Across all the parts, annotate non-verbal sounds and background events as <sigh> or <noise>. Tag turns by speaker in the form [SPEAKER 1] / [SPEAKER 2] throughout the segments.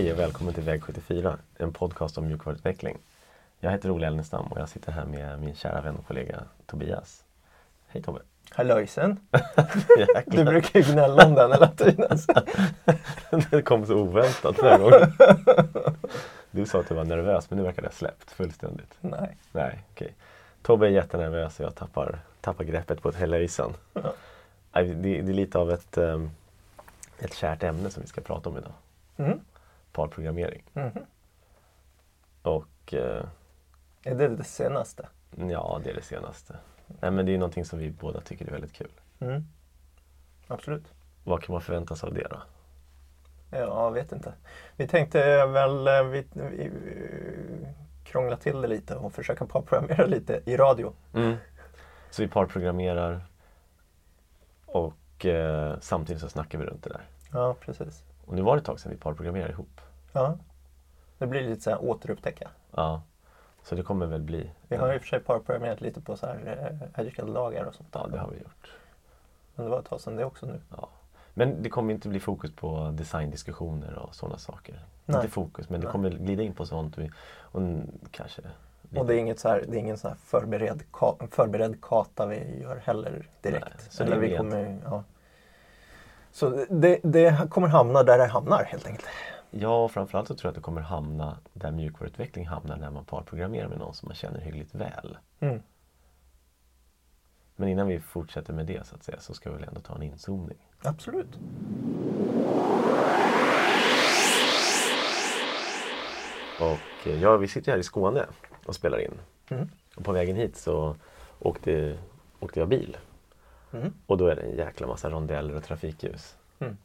[SPEAKER 1] Hej och välkommen till Väg 74, en podcast om mjukvaruutveckling. Jag heter Olle Elnestam och jag sitter här med min kära vän och kollega Tobias. Hej Tobbe!
[SPEAKER 2] Hallöjsen! <laughs> Du brukar ju gnälla om den hela tiden. <laughs>
[SPEAKER 1] det kom så oväntat förra gången. <laughs> Du sa att du var nervös men nu verkar det ha släppt fullständigt.
[SPEAKER 2] Nej.
[SPEAKER 1] Nej, okej. Tobbe är jättenervös och jag tappar, tappar greppet på ett hellöjsen.
[SPEAKER 2] Ja.
[SPEAKER 1] Det, det är lite av ett, ehm, ett kärt ämne som vi ska prata om idag.
[SPEAKER 2] Mm.
[SPEAKER 1] Parprogrammering.
[SPEAKER 2] Mhm.
[SPEAKER 1] Och eh,
[SPEAKER 2] Är det det senaste?
[SPEAKER 1] ja, det är det senaste. Nej, men det är någonting som vi båda tycker är väldigt kul.
[SPEAKER 2] Mm. Absolut.
[SPEAKER 1] Vad kan man förvänta sig av det då?
[SPEAKER 2] Ja, jag vet inte. Vi tänkte väl eh, vi, vi, krångla till det lite och försöka parprogrammera lite i radio.
[SPEAKER 1] Så vi parprogrammerar och eh, samtidigt så snackar vi runt det där.
[SPEAKER 2] Ja, precis.
[SPEAKER 1] Och nu var det ett tag sedan vi parprogrammerade ihop.
[SPEAKER 2] Ja. Det blir lite så här återupptäcka.
[SPEAKER 1] Ja. Så det kommer väl bli.
[SPEAKER 2] Vi har ju i och för sig parprogrammerat lite på så här eh, agile-lagar och sånt.
[SPEAKER 1] Ja, det har vi gjort.
[SPEAKER 2] Men det var ett tag sedan det också nu.
[SPEAKER 1] Ja. Men det kommer inte bli fokus på designdiskussioner och sådana saker.
[SPEAKER 2] Nej.
[SPEAKER 1] Inte fokus, men det
[SPEAKER 2] Nej.
[SPEAKER 1] kommer glida in på sånt. Och, och kanske
[SPEAKER 2] Och det är, inget så här, det är ingen så här förberedd, ka, förberedd kata vi gör heller direkt.
[SPEAKER 1] Nej, så det
[SPEAKER 2] Eller vi kommer, ja. Så det, det kommer hamna där det hamnar helt enkelt.
[SPEAKER 1] Ja, framförallt så tror jag att det kommer hamna där mjukvaruutveckling hamnar när man parprogrammerar med någon som man känner hyggligt väl.
[SPEAKER 2] Mm.
[SPEAKER 1] Men innan vi fortsätter med det så att säga så ska vi väl ändå ta en inzoomning.
[SPEAKER 2] Absolut.
[SPEAKER 1] Och eh, ja, vi sitter här i Skåne och spelar in.
[SPEAKER 2] Mm.
[SPEAKER 1] Och på vägen hit så åkte, åkte jag bil.
[SPEAKER 2] Mm.
[SPEAKER 1] Och då är det en jäkla massa rondeller och trafikljus.
[SPEAKER 2] Mm.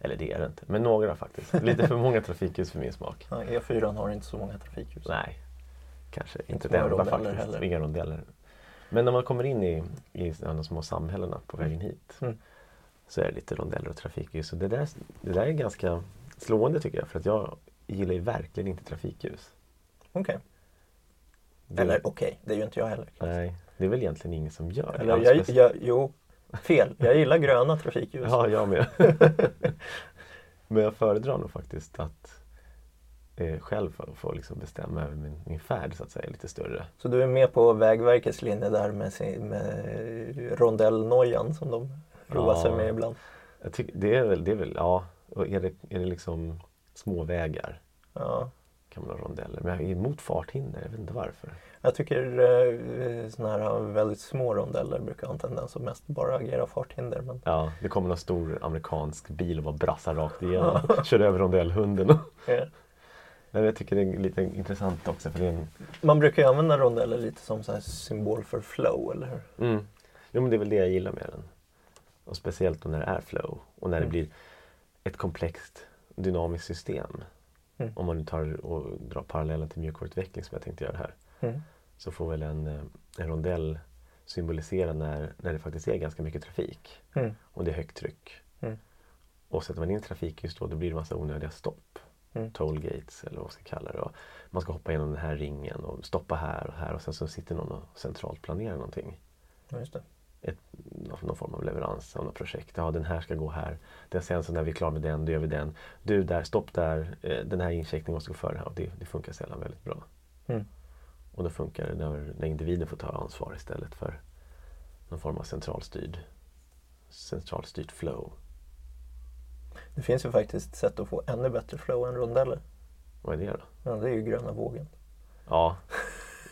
[SPEAKER 1] Eller det är det inte, men några faktiskt. Lite för många trafikljus för min smak.
[SPEAKER 2] Ja, E4 har inte så många trafikljus.
[SPEAKER 1] Nej, kanske inte
[SPEAKER 2] Inte många
[SPEAKER 1] enda faktiskt.
[SPEAKER 2] heller.
[SPEAKER 1] Inga rondeller. Men när man kommer in i, i de små samhällena på vägen hit
[SPEAKER 2] Mm.
[SPEAKER 1] så är det lite rondeller och trafikljus. Och det där, det där är ganska slående tycker jag. För att jag gillar ju verkligen inte trafikljus.
[SPEAKER 2] Okej.
[SPEAKER 1] Det-
[SPEAKER 2] Eller okej, det är ju inte jag heller.
[SPEAKER 1] Nej, det är väl egentligen ingen som gör det.
[SPEAKER 2] Eller jag, jag, jo, fel. Jag gillar gröna trafikljus.
[SPEAKER 1] Ja, jag med. <laughs> Men jag föredrar nog faktiskt att eh, själv få, få liksom bestämma över min, min färd så att säga, lite större.
[SPEAKER 2] Så du är med på Vägverkets linje där med, sin, med rondellnojan som de roar sig
[SPEAKER 1] Ja.
[SPEAKER 2] med ibland.
[SPEAKER 1] Jag tycker, det, är väl, det är väl, ja, och är det, är det liksom små vägar
[SPEAKER 2] Ja.
[SPEAKER 1] Ha rondeller. Men jag är emot farthinder, jag vet inte varför.
[SPEAKER 2] Jag tycker eh, såna här väldigt små rondeller brukar ha en tendens att mest bara agera farthinder. Men,
[SPEAKER 1] Ja, det kommer någon stor amerikansk bil och bara brassar rakt igenom. <laughs> Kör över rondellhunden. <laughs>
[SPEAKER 2] eh,
[SPEAKER 1] Men jag tycker det är lite intressant också för det en,
[SPEAKER 2] man brukar ju använda rondeller lite som så symbol för flow, eller hur?
[SPEAKER 1] Mm. Jo men det är väl det jag gillar med den. Och speciellt när det är flow och när det
[SPEAKER 2] Mm.
[SPEAKER 1] blir ett komplext dynamiskt system.
[SPEAKER 2] Mm.
[SPEAKER 1] Om man nu tar och drar parallellen till mjukvaruutveckling som jag tänkte göra här.
[SPEAKER 2] Mm.
[SPEAKER 1] Så får väl en, eh, en rondell symbolisera när, när det faktiskt är ganska mycket trafik
[SPEAKER 2] Mm.
[SPEAKER 1] och det är högt tryck.
[SPEAKER 2] Mm.
[SPEAKER 1] Och sätter man in trafikljus då, då blir det massa onödiga stopp.
[SPEAKER 2] Mm.
[SPEAKER 1] Tollgates eller vad man ska kalla det. Och man ska hoppa igenom den här ringen och stoppa här och här och sen så sitter någon och centralt planerar någonting
[SPEAKER 2] Ja, just det.
[SPEAKER 1] Ett, någon form av leverans av något projekt. Ja, den här ska gå här. Den sen så när vi är klara med den, då gör vi den. Du där, stopp där. Eh, Den här incheckningen måste gå före här. Och det, det funkar sällan väldigt bra.
[SPEAKER 2] Mm.
[SPEAKER 1] Och då funkar det när, när individen får ta ansvar istället för någon form av centralstyrd centralstyrt flow.
[SPEAKER 2] Det finns ju faktiskt sätt att få ännu bättre flow än rondeller.
[SPEAKER 1] Vad är det då?
[SPEAKER 2] Ja, det är ju gröna vågen.
[SPEAKER 1] Ja,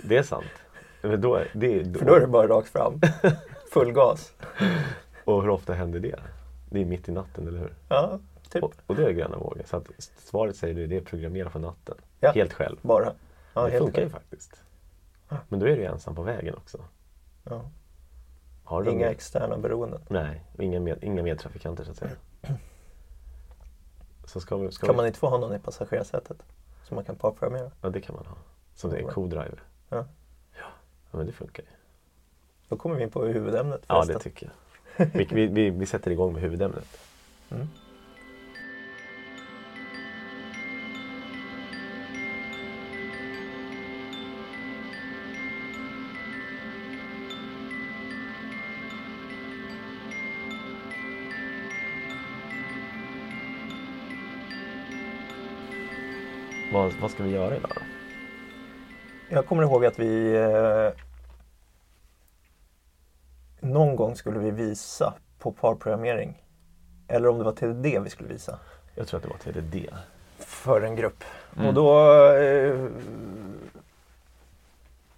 [SPEAKER 1] det är sant. Men då, är- det, är- <laughs>
[SPEAKER 2] För då är det bara rakt fram. <laughs> Full gas.
[SPEAKER 1] Och hur ofta händer det? Det är mitt i natten, eller hur?
[SPEAKER 2] Ja, typ.
[SPEAKER 1] Och, och det är gröna vågor. Så att svaret säger du, det är programmera för natten.
[SPEAKER 2] Ja.
[SPEAKER 1] Helt själv.
[SPEAKER 2] Bara. Ja,
[SPEAKER 1] det funkar ju
[SPEAKER 2] klart.
[SPEAKER 1] faktiskt. Men då är du ju ensam på vägen också.
[SPEAKER 2] Ja.
[SPEAKER 1] Har du
[SPEAKER 2] Inga
[SPEAKER 1] med-
[SPEAKER 2] externa beroenden.
[SPEAKER 1] Nej, inga, med, inga medtrafikanter så att säga. Så ska vi, ska
[SPEAKER 2] Kan
[SPEAKER 1] vi,
[SPEAKER 2] man inte få ha någon i passagerarsätet? Som man kan parprogrammera?
[SPEAKER 1] Ja, det kan man ha. Som det är en co-driver.
[SPEAKER 2] Ja.
[SPEAKER 1] Ja, men det funkar ju.
[SPEAKER 2] Då kommer vi in på huvudämnet
[SPEAKER 1] Ja,
[SPEAKER 2] förresten.
[SPEAKER 1] det tycker jag. Vi, vi, vi, vi sätter igång med huvudämnet.
[SPEAKER 2] Mm.
[SPEAKER 1] Vad, vad ska vi göra idag då?
[SPEAKER 2] Jag kommer ihåg att vi eh, någon gång skulle vi visa på parprogrammering. Eller om det var TDD vi skulle visa.
[SPEAKER 1] Jag tror att det var TDD.
[SPEAKER 2] För en grupp.
[SPEAKER 1] Mm.
[SPEAKER 2] Och då eh,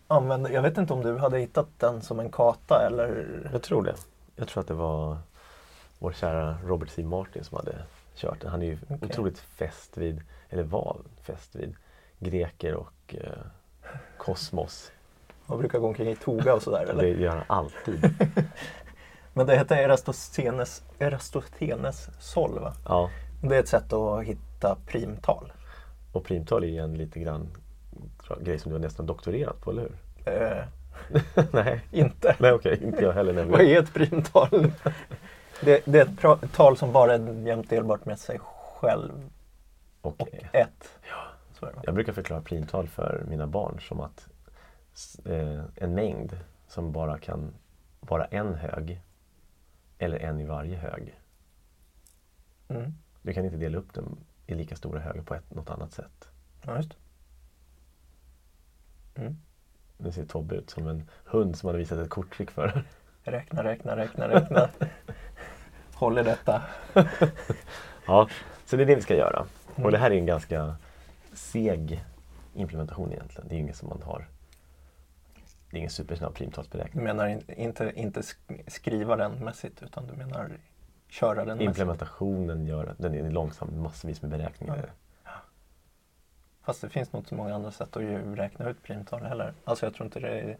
[SPEAKER 2] använde, jag vet inte om du hade hittat den som en kata eller?
[SPEAKER 1] Jag tror det. Jag tror att det var vår kära Robert C. Martin som hade kört den. Han är ju
[SPEAKER 2] Okej.
[SPEAKER 1] otroligt fäst vid, eller var fäst vid, greker och eh, kosmos.
[SPEAKER 2] Man brukar gå omkring i toga och sådär
[SPEAKER 1] Det
[SPEAKER 2] eller?
[SPEAKER 1] gör han alltid. <laughs>
[SPEAKER 2] Men det heter Eratosthenes, Eratosthenes sol va?
[SPEAKER 1] Ja.
[SPEAKER 2] Det är ett sätt att hitta primtal.
[SPEAKER 1] Och primtal är ju en lite grann grej som du har nästan doktorerat på, eller hur?
[SPEAKER 2] Eh, <laughs>
[SPEAKER 1] Nej,
[SPEAKER 2] inte.
[SPEAKER 1] Nej okej, inte jag heller
[SPEAKER 2] Vad är ett primtal? det, det är ett tal som bara är jämnt delbart med sig själv och
[SPEAKER 1] Okej.
[SPEAKER 2] ett. Det, va?
[SPEAKER 1] Jag brukar förklara primtal för mina barn som att en mängd som bara kan vara en hög eller en i varje hög.
[SPEAKER 2] Mm.
[SPEAKER 1] Du kan inte dela upp dem i lika stora högar på ett, något annat sätt.
[SPEAKER 2] Ja, just. Mm.
[SPEAKER 1] Nu ser Tobbe ut som en hund som har visat ett korttrick för. <laughs>
[SPEAKER 2] Räkna, räkna, räkna, räkna. Håll i detta. <laughs>
[SPEAKER 1] Ja, så det är det vi ska göra.
[SPEAKER 2] Mm.
[SPEAKER 1] Och det här är en ganska seg implementation egentligen. Det är inget som man har. Det är ingen supersnabb
[SPEAKER 2] Du
[SPEAKER 1] primtalsberäkning.
[SPEAKER 2] menar in, inte, inte sk- skriva den mässigt utan du menar köra den mässigt?
[SPEAKER 1] Implementationen gör att den är långsam, massvis med beräkningar.
[SPEAKER 2] Ja. Fast det finns nog inte så många andra sätt att ju räkna ut primtal heller. Alltså jag tror inte det är...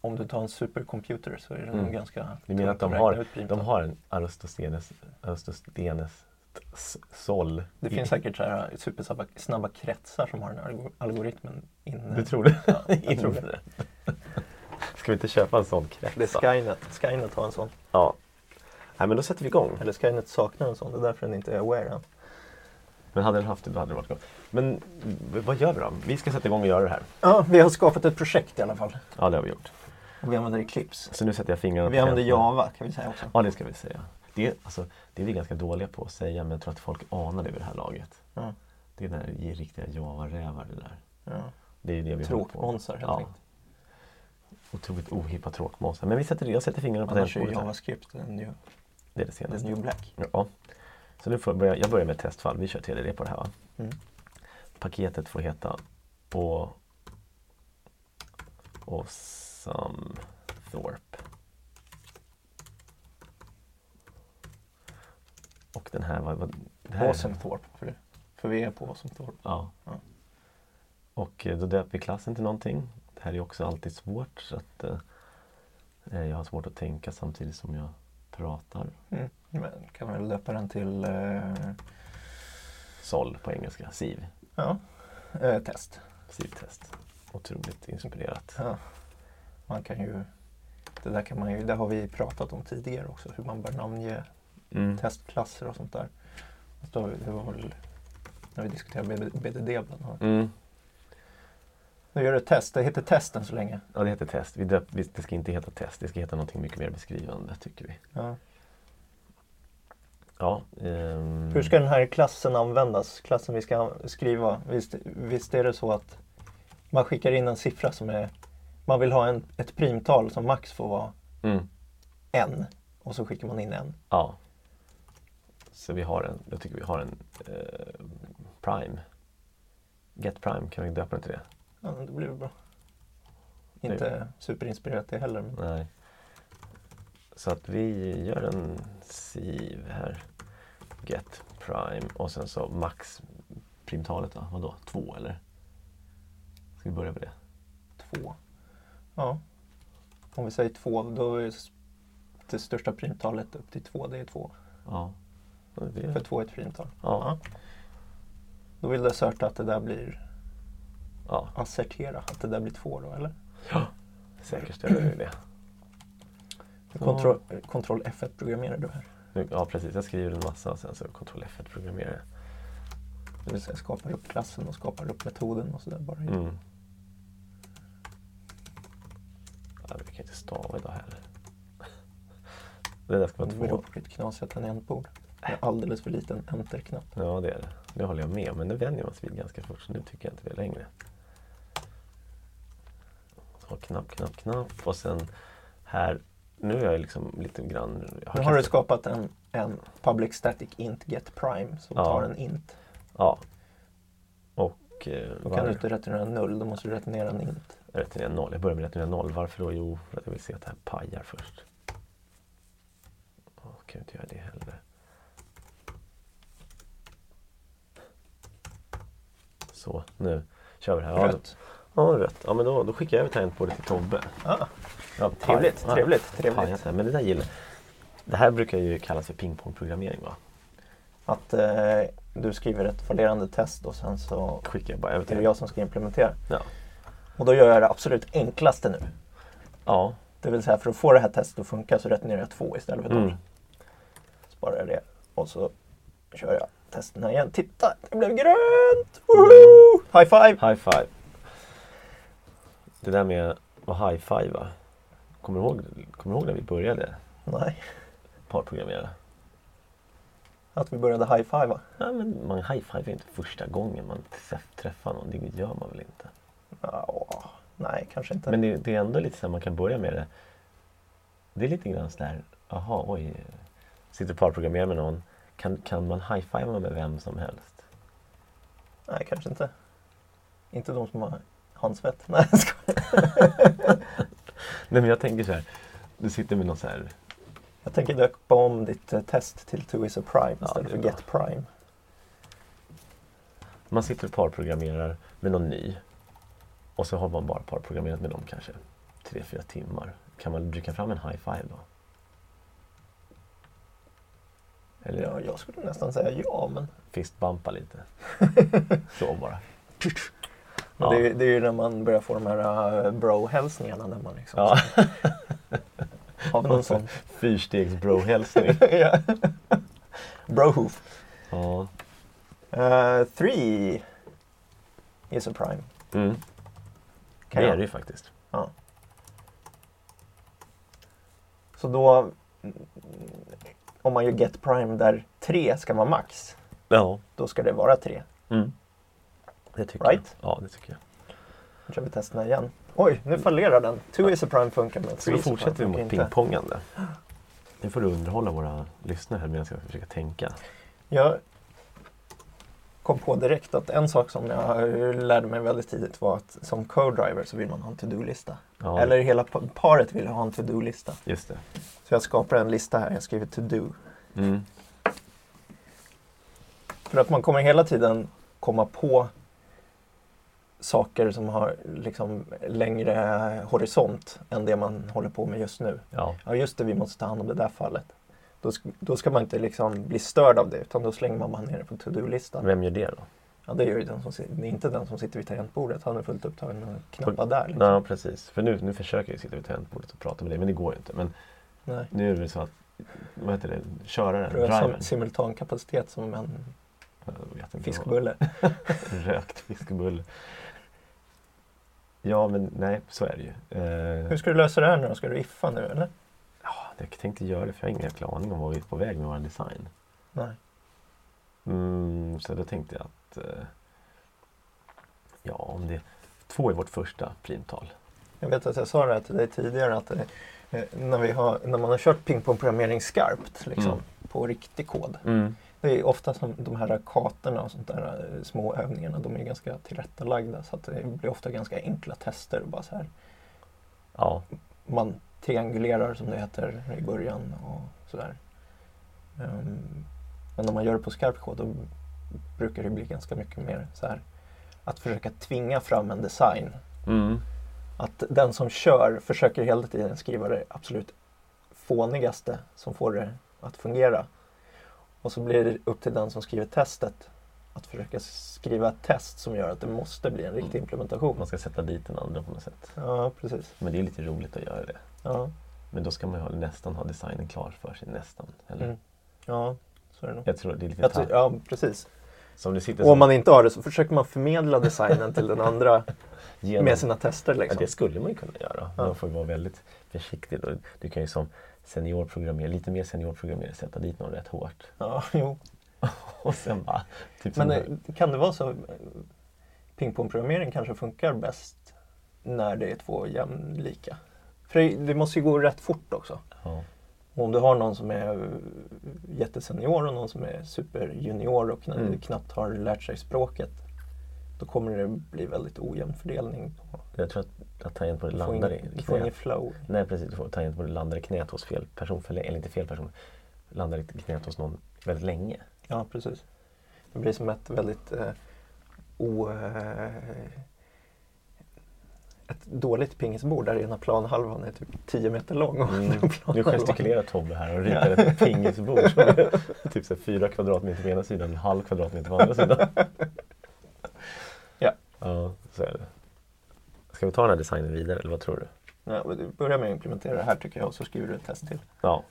[SPEAKER 2] Om du tar en supercomputer så är det nog
[SPEAKER 1] Mm.
[SPEAKER 2] ganska
[SPEAKER 1] Du menar att de har, de har en Aristoteles, Aristoteles sol?
[SPEAKER 2] Det finns säkert så här supersnabba snabba kretsar som har den här algor- algoritmen inne.
[SPEAKER 1] Du tror det?
[SPEAKER 2] Ja, jag <laughs> tror det.
[SPEAKER 1] Ska vi inte köpa en sån krets?
[SPEAKER 2] Det är Skynet. Skynet har en sån.
[SPEAKER 1] Ja. Nej men då sätter vi igång.
[SPEAKER 2] Eller Skynet saknar en sån. Det är därför den inte är aware än.
[SPEAKER 1] Men hade den haft det då hade det varit gott. Men vad gör vi då? Vi ska sätta igång och göra det här.
[SPEAKER 2] Ja, vi har skapat ett projekt i alla fall.
[SPEAKER 1] Ja det har vi gjort.
[SPEAKER 2] Och vi använder Eclipse.
[SPEAKER 1] Så nu sätter jag fingrarna
[SPEAKER 2] Vi använder. Java kan vi säga också.
[SPEAKER 1] Ja det ska vi säga. Det är, alltså, det är vi ganska dåliga på att säga men jag tror att folk anar det vid det här laget.
[SPEAKER 2] Ja.
[SPEAKER 1] Det är där i riktiga Java-rävar det där.
[SPEAKER 2] Ja.
[SPEAKER 1] Det är det vi
[SPEAKER 2] Tråkmånsar helt
[SPEAKER 1] Ja.
[SPEAKER 2] enkelt.
[SPEAKER 1] Otroligt ohippa tråkmånsar. Men vi sätter, jag sätter fingrarna på
[SPEAKER 2] Annars är ju
[SPEAKER 1] tangentbordet här.
[SPEAKER 2] JavaScript den new,
[SPEAKER 1] Det är det
[SPEAKER 2] den
[SPEAKER 1] senaste.
[SPEAKER 2] new black.
[SPEAKER 1] Ja. Så nu får jag, börja, jag börjar med ett testfall. Vi kör TDD på det här va?
[SPEAKER 2] Mm.
[SPEAKER 1] Paketet får heta och Awesome Thorpe. Och den här var... var det här,
[SPEAKER 2] Awesomethorpe. För, för vi är på Awesomethorpe.
[SPEAKER 1] Ja.
[SPEAKER 2] Ja.
[SPEAKER 1] Och eh, då döper vi klassen till någonting. Det här är också alltid svårt så att eh, jag har svårt att tänka samtidigt som jag pratar.
[SPEAKER 2] Mm. Men kan väl döpa den till eh,
[SPEAKER 1] SOL på engelska, SIV.
[SPEAKER 2] ja, eh, test.
[SPEAKER 1] SIV-test. Otroligt inspirerat.
[SPEAKER 2] Ja. Man kan ju, det där kan man ju, det har vi pratat om tidigare också, hur man bör namnge
[SPEAKER 1] Mm.
[SPEAKER 2] testklasser och sånt där. Då, det var väl när vi diskuterade BD- BDD bland annat.
[SPEAKER 1] Mm.
[SPEAKER 2] Nu gör det ett test, det heter test än så länge.
[SPEAKER 1] Ja, det heter test. Vi döp, vi, det ska inte heta test, det ska heta någonting mycket mer beskrivande tycker vi.
[SPEAKER 2] Ja.
[SPEAKER 1] Ja, ehm,
[SPEAKER 2] Hur ska den här klassen användas? Klassen vi ska skriva. Visst, visst är det så att man skickar in en siffra som är man vill ha en, ett primtal som max får vara
[SPEAKER 1] Mm,
[SPEAKER 2] en och så skickar man in en.
[SPEAKER 1] ja. Så vi har en, jag tycker vi har en eh, Prime. Get Prime, kan vi döpa den till det?
[SPEAKER 2] Ja, det blir väl bra. Inte superinspirerat det heller. Men
[SPEAKER 1] Nej. Så att vi gör en siv här. Get Prime och sen så max primtalet va? Vadå? Två eller? Ska vi börja med det?
[SPEAKER 2] två. Ja. Om vi säger två, då är det största primtalet upp till två, det är två.
[SPEAKER 1] Ja. Ja, det-
[SPEAKER 2] För två är ett primtal.
[SPEAKER 1] Ja.
[SPEAKER 2] Då vill du asserta att det där blir,
[SPEAKER 1] ja.
[SPEAKER 2] assertera att det där blir två då, eller?
[SPEAKER 1] Säkerställer vi det. Ja.
[SPEAKER 2] Kontroll, kontroll F1 programmerar du här.
[SPEAKER 1] Ja precis, jag skriver en massa och sen så Ctrl F1 programmerar jag.
[SPEAKER 2] Det vill säga skapar upp klassen och skapar upp metoden och sådär bara.
[SPEAKER 1] Mm. Ja, vi kan inte stava idag heller. <laughs> Det där ska vara
[SPEAKER 2] Det beror
[SPEAKER 1] två.
[SPEAKER 2] på ditt knasiga tangentbord. Alldeles för liten enter-knapp.
[SPEAKER 1] Ja, det är det. Det håller jag med. Men det vänjer man sig vid ganska fort. Så nu tycker jag inte det längre. Så knapp, knapp, knapp. Och sen här. Nu är jag liksom lite grann... Jag
[SPEAKER 2] Nu har du skapat en, en public static int get prime som
[SPEAKER 1] Ja.
[SPEAKER 2] tar en int.
[SPEAKER 1] Ja. Och... Eh,
[SPEAKER 2] Då
[SPEAKER 1] var-
[SPEAKER 2] kan du inte returnera null, då måste du returnera en int.
[SPEAKER 1] Returnera noll. Jag börjar med returnera noll. Varför då? Jo, för att jag vill se att det här pajar först. Ja, kan jag inte göra det heller. Så, nu kör vi det här. Ja,
[SPEAKER 2] Rött.
[SPEAKER 1] Ja, rött. Ja, men då, då skickar jag över tangentbordet till Tobbe.
[SPEAKER 2] Ah,
[SPEAKER 1] Ja,
[SPEAKER 2] Trevligt,
[SPEAKER 1] ja,
[SPEAKER 2] trevligt, trevligt.
[SPEAKER 1] Men det där gillar Det här brukar ju kallas för pingpongprogrammering va?
[SPEAKER 2] att eh, du skriver ett fallerande test och sen så
[SPEAKER 1] Skickar jag bara över
[SPEAKER 2] är det
[SPEAKER 1] till
[SPEAKER 2] jag som ska implementera.
[SPEAKER 1] Ja.
[SPEAKER 2] Och då gör jag det absolut enklaste nu.
[SPEAKER 1] Ja.
[SPEAKER 2] Det vill säga för att få det här testet att funka så returnerar jag två istället för noll.
[SPEAKER 1] Mm.
[SPEAKER 2] Sparar jag det och så kör jag testerna igen. Titta, det blev grönt! Woho! High five!
[SPEAKER 1] High five. Det där med att high five va? Kommer du ihåg, kommer du ihåg när vi började
[SPEAKER 2] Nej,
[SPEAKER 1] parprogrammera?
[SPEAKER 2] att vi började high five va?
[SPEAKER 1] Ja, men man high five inte första gången man träff- träffar någon. Det gör man väl inte?
[SPEAKER 2] Ja, nej, kanske inte.
[SPEAKER 1] Men det, det är ändå lite så här man kan börja med det. Det är lite grann sådär, jaha, oj. Sitter och parprogrammerar med någon. Kan, kan man high-fivea med vem som helst?
[SPEAKER 2] Nej, kanske inte. Inte de som har handsvett. Nej, jag. <laughs>
[SPEAKER 1] Nej men jag tänker så här. Du sitter med någon så här.
[SPEAKER 2] Jag tänker döpa om ditt eh, test till 2 is a prime
[SPEAKER 1] Ja,
[SPEAKER 2] istället
[SPEAKER 1] det är
[SPEAKER 2] för
[SPEAKER 1] bra.
[SPEAKER 2] get prime.
[SPEAKER 1] Man sitter och parprogrammerar med någon ny. Och så har man bara parprogrammerat med dem kanske tre, fyra timmar. Kan man dricka fram en high five då? Eller
[SPEAKER 2] Ja, jag skulle nästan säga ja, men
[SPEAKER 1] fistbumpa lite. <laughs> Så bara.
[SPEAKER 2] men det, är, det är ju när man börjar få de här uh, bro-hälsningarna när man liksom...
[SPEAKER 1] Ja. <laughs>
[SPEAKER 2] Har vi någon sån?
[SPEAKER 1] Fyrstegs bro-hälsning. <laughs>
[SPEAKER 2] ja. Brohoof.
[SPEAKER 1] Ja.
[SPEAKER 2] Uh, three is a prime.
[SPEAKER 1] Mm.
[SPEAKER 2] Kan
[SPEAKER 1] det är det ju faktiskt.
[SPEAKER 2] Ja. Så då, om man gör get prime där 3 ska vara max,
[SPEAKER 1] Ja.
[SPEAKER 2] då ska det vara 3.
[SPEAKER 1] Mm. Det tycker
[SPEAKER 2] Right?
[SPEAKER 1] jag. Ja, det tycker jag.
[SPEAKER 2] Nu kör vi testerna igen. Oj, nu fallerar den. 2 is a prime funkar men 3
[SPEAKER 1] Så då fortsätter vi mot
[SPEAKER 2] inte.
[SPEAKER 1] pingpongande. Nu får du underhålla våra lyssnare här medan jag ska försöka tänka.
[SPEAKER 2] Jag kom på direkt att en sak som jag lärde mig väldigt tidigt var att som co-driver så vill man ha en to-do-lista.
[SPEAKER 1] Ja,
[SPEAKER 2] Eller hela pa- paret vill ha en to-do-lista.
[SPEAKER 1] Just det.
[SPEAKER 2] Så jag skapar en lista här, jag skriver to-do.
[SPEAKER 1] Mm.
[SPEAKER 2] För att man kommer hela tiden komma på saker som har liksom längre horisont än det man håller på med just nu.
[SPEAKER 1] Ja.
[SPEAKER 2] Ja just det, vi måste ta hand om det där fallet. Då, då ska man inte liksom bli störd av det utan då slänger man bara ner det på to-do-listan.
[SPEAKER 1] Vem gör det då?
[SPEAKER 2] Ja, det gör ju den som, inte den som sitter vid tangentbordet. Han är fullt upptagen med att knappa där. Liksom.
[SPEAKER 1] Ja, precis. För nu, nu försöker jag sitta vid tangentbordet och prata med dig, men det går ju inte. Men
[SPEAKER 2] Nej.
[SPEAKER 1] nu är det så att, vad heter det, köraren, drivern.
[SPEAKER 2] sim- simultankapacitet som en fiskbulle. <laughs>
[SPEAKER 1] Rökt fiskbulle. Ja, men nej, så är det ju. Eh,
[SPEAKER 2] Hur ska du lösa det här nu då? Ska du iffa nu eller?
[SPEAKER 1] ja, jag tänkte göra det, för jag har ingen jäkla aning om vad vi är på väg med vår design.
[SPEAKER 2] Nej.
[SPEAKER 1] Mm, så då tänkte jag att eh, ja, om det två är vårt första primtal.
[SPEAKER 2] Jag vet att jag sa det här till dig tidigare att eh, när, vi har, när man har kört pingpongprogrammering skarpt liksom,
[SPEAKER 1] Mm.
[SPEAKER 2] på riktig kod.
[SPEAKER 1] Mm.
[SPEAKER 2] Det är ofta som de här kartorna och sånt där eh, små övningarna, de är ganska tillrättalagda så att det blir ofta ganska enkla tester. Bara så här.
[SPEAKER 1] Ja,
[SPEAKER 2] Man triangulerar som det heter i början och sådär. Ehm, men när man gör det på skarp kod då brukar det bli ganska mycket mer så här att försöka tvinga fram en design
[SPEAKER 1] mm.
[SPEAKER 2] Att den som kör försöker hela tiden skriva det absolut fånigaste som får det att fungera. Och så blir det upp till den som skriver testet att försöka skriva ett test som gör att det måste bli en riktig
[SPEAKER 1] Mm.
[SPEAKER 2] implementation.
[SPEAKER 1] man ska sätta dit den andra på något sätt.
[SPEAKER 2] Ja, precis.
[SPEAKER 1] Men det är lite roligt att göra det.
[SPEAKER 2] Ja,
[SPEAKER 1] Men då ska man ju ha, nästan ha designen klar för sig, nästan. Eller?
[SPEAKER 2] mm. ja så är det nog.
[SPEAKER 1] Jag tror det är lite
[SPEAKER 2] Jag tror- ja, precis.
[SPEAKER 1] Så om du sitter
[SPEAKER 2] Och om
[SPEAKER 1] som,
[SPEAKER 2] man inte har det så försöker man förmedla designen till den andra
[SPEAKER 1] genom,
[SPEAKER 2] med sina tester.
[SPEAKER 1] ja,
[SPEAKER 2] Liksom.
[SPEAKER 1] det skulle man ju kunna göra.
[SPEAKER 2] Ja.
[SPEAKER 1] Man får vara väldigt försiktig. Då. Du kan ju som seniorprogrammerare, lite mer seniorprogrammerare, sätta dit någon rätt hårt.
[SPEAKER 2] Ja, jo. <laughs>
[SPEAKER 1] Och sen bara... Typ
[SPEAKER 2] Men
[SPEAKER 1] som-
[SPEAKER 2] eh, kan det vara så? eh, Pingpongprogrammering kanske funkar bäst när det är två jämlika. För det, det måste ju gå rätt fort också.
[SPEAKER 1] ja.
[SPEAKER 2] Om du har någon som är eh, jättesenior och någon som är superjunior och
[SPEAKER 1] Mm.
[SPEAKER 2] knappt har lärt sig språket. Då kommer det bli väldigt ojämn fördelning. På,
[SPEAKER 1] Jag tror att, att tangentbordet landar
[SPEAKER 2] ingen-
[SPEAKER 1] i
[SPEAKER 2] du får ingen
[SPEAKER 1] knät.
[SPEAKER 2] flow.
[SPEAKER 1] Nej precis, du får tangentbordet landar i knät hos fel person, eller inte fel person. Landar i knät hos någon väldigt länge.
[SPEAKER 2] Ja, precis. Det blir som ett väldigt eh, o, eh, ett dåligt pingisbord där ena planhalvan är typ 10 meter lång. Och
[SPEAKER 1] Mm. Nu gestikulerar Tobbe här och ritar ett pingisbord som är <laughs> typ så fyra kvadratmeter på ena sidan och en halv kvadratmeter på andra sidan. <laughs>
[SPEAKER 2] Ja.
[SPEAKER 1] Ja, så är det. Ska vi ta den här designen vidare eller vad tror du?
[SPEAKER 2] Ja, börjar med att implementera det här tycker jag och så skriver du ett test till.
[SPEAKER 1] Ja,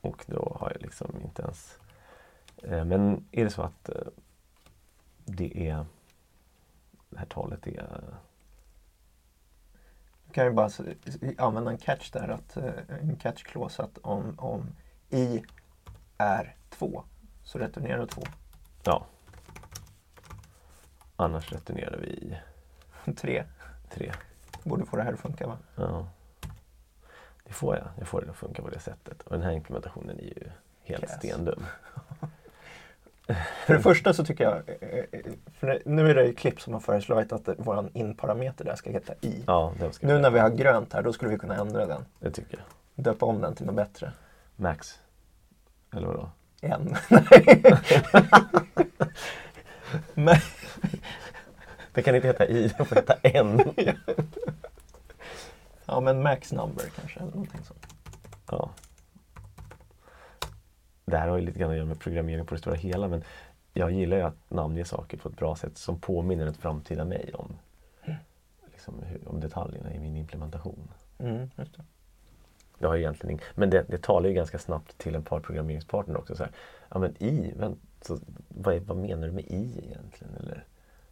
[SPEAKER 1] och då har jag liksom inte ens... Eh, men är det så att eh, det är... Det här talet är...
[SPEAKER 2] Du kan ju bara använda en catch där, att, eh, en catch clause att om, om i är 2 så returnerar 2.
[SPEAKER 1] Ja. Annars returnerar vi <laughs>
[SPEAKER 2] 3
[SPEAKER 1] tre.
[SPEAKER 2] borde få det här att funka va?
[SPEAKER 1] Ja. Det får jag. Jag får det att funka på det sättet. Och den här implementationen är ju helt
[SPEAKER 2] Yes.
[SPEAKER 1] stendum. <laughs>
[SPEAKER 2] För det första så tycker jag, eh, eh, för det- nu är det ju klipp som har föreslagit att vår in-parameter där ska heta i.
[SPEAKER 1] Ja, ska
[SPEAKER 2] Nu när vi har grönt här, då skulle vi kunna ändra den.
[SPEAKER 1] Det tycker jag.
[SPEAKER 2] Döpa om den till något bättre.
[SPEAKER 1] Max. Eller vadå?
[SPEAKER 2] En. <laughs> Men, <laughs>
[SPEAKER 1] Det kan inte heta i, det får heta en. <laughs>
[SPEAKER 2] ja men max number kanske, eller någonting sånt.
[SPEAKER 1] Ja. Det här har ju lite grann att göra med programmering på det stora hela men jag gillar ju att namnge saker på ett bra sätt som påminner ett framtida mig om, liksom, hur, om detaljerna i min implementation.
[SPEAKER 2] Mm. Det
[SPEAKER 1] har egentligen men det, det talar ju ganska snabbt till en par programmeringspartner också. Så här, ja men i, vänt, så, vad, är, vad menar du med i egentligen? Eller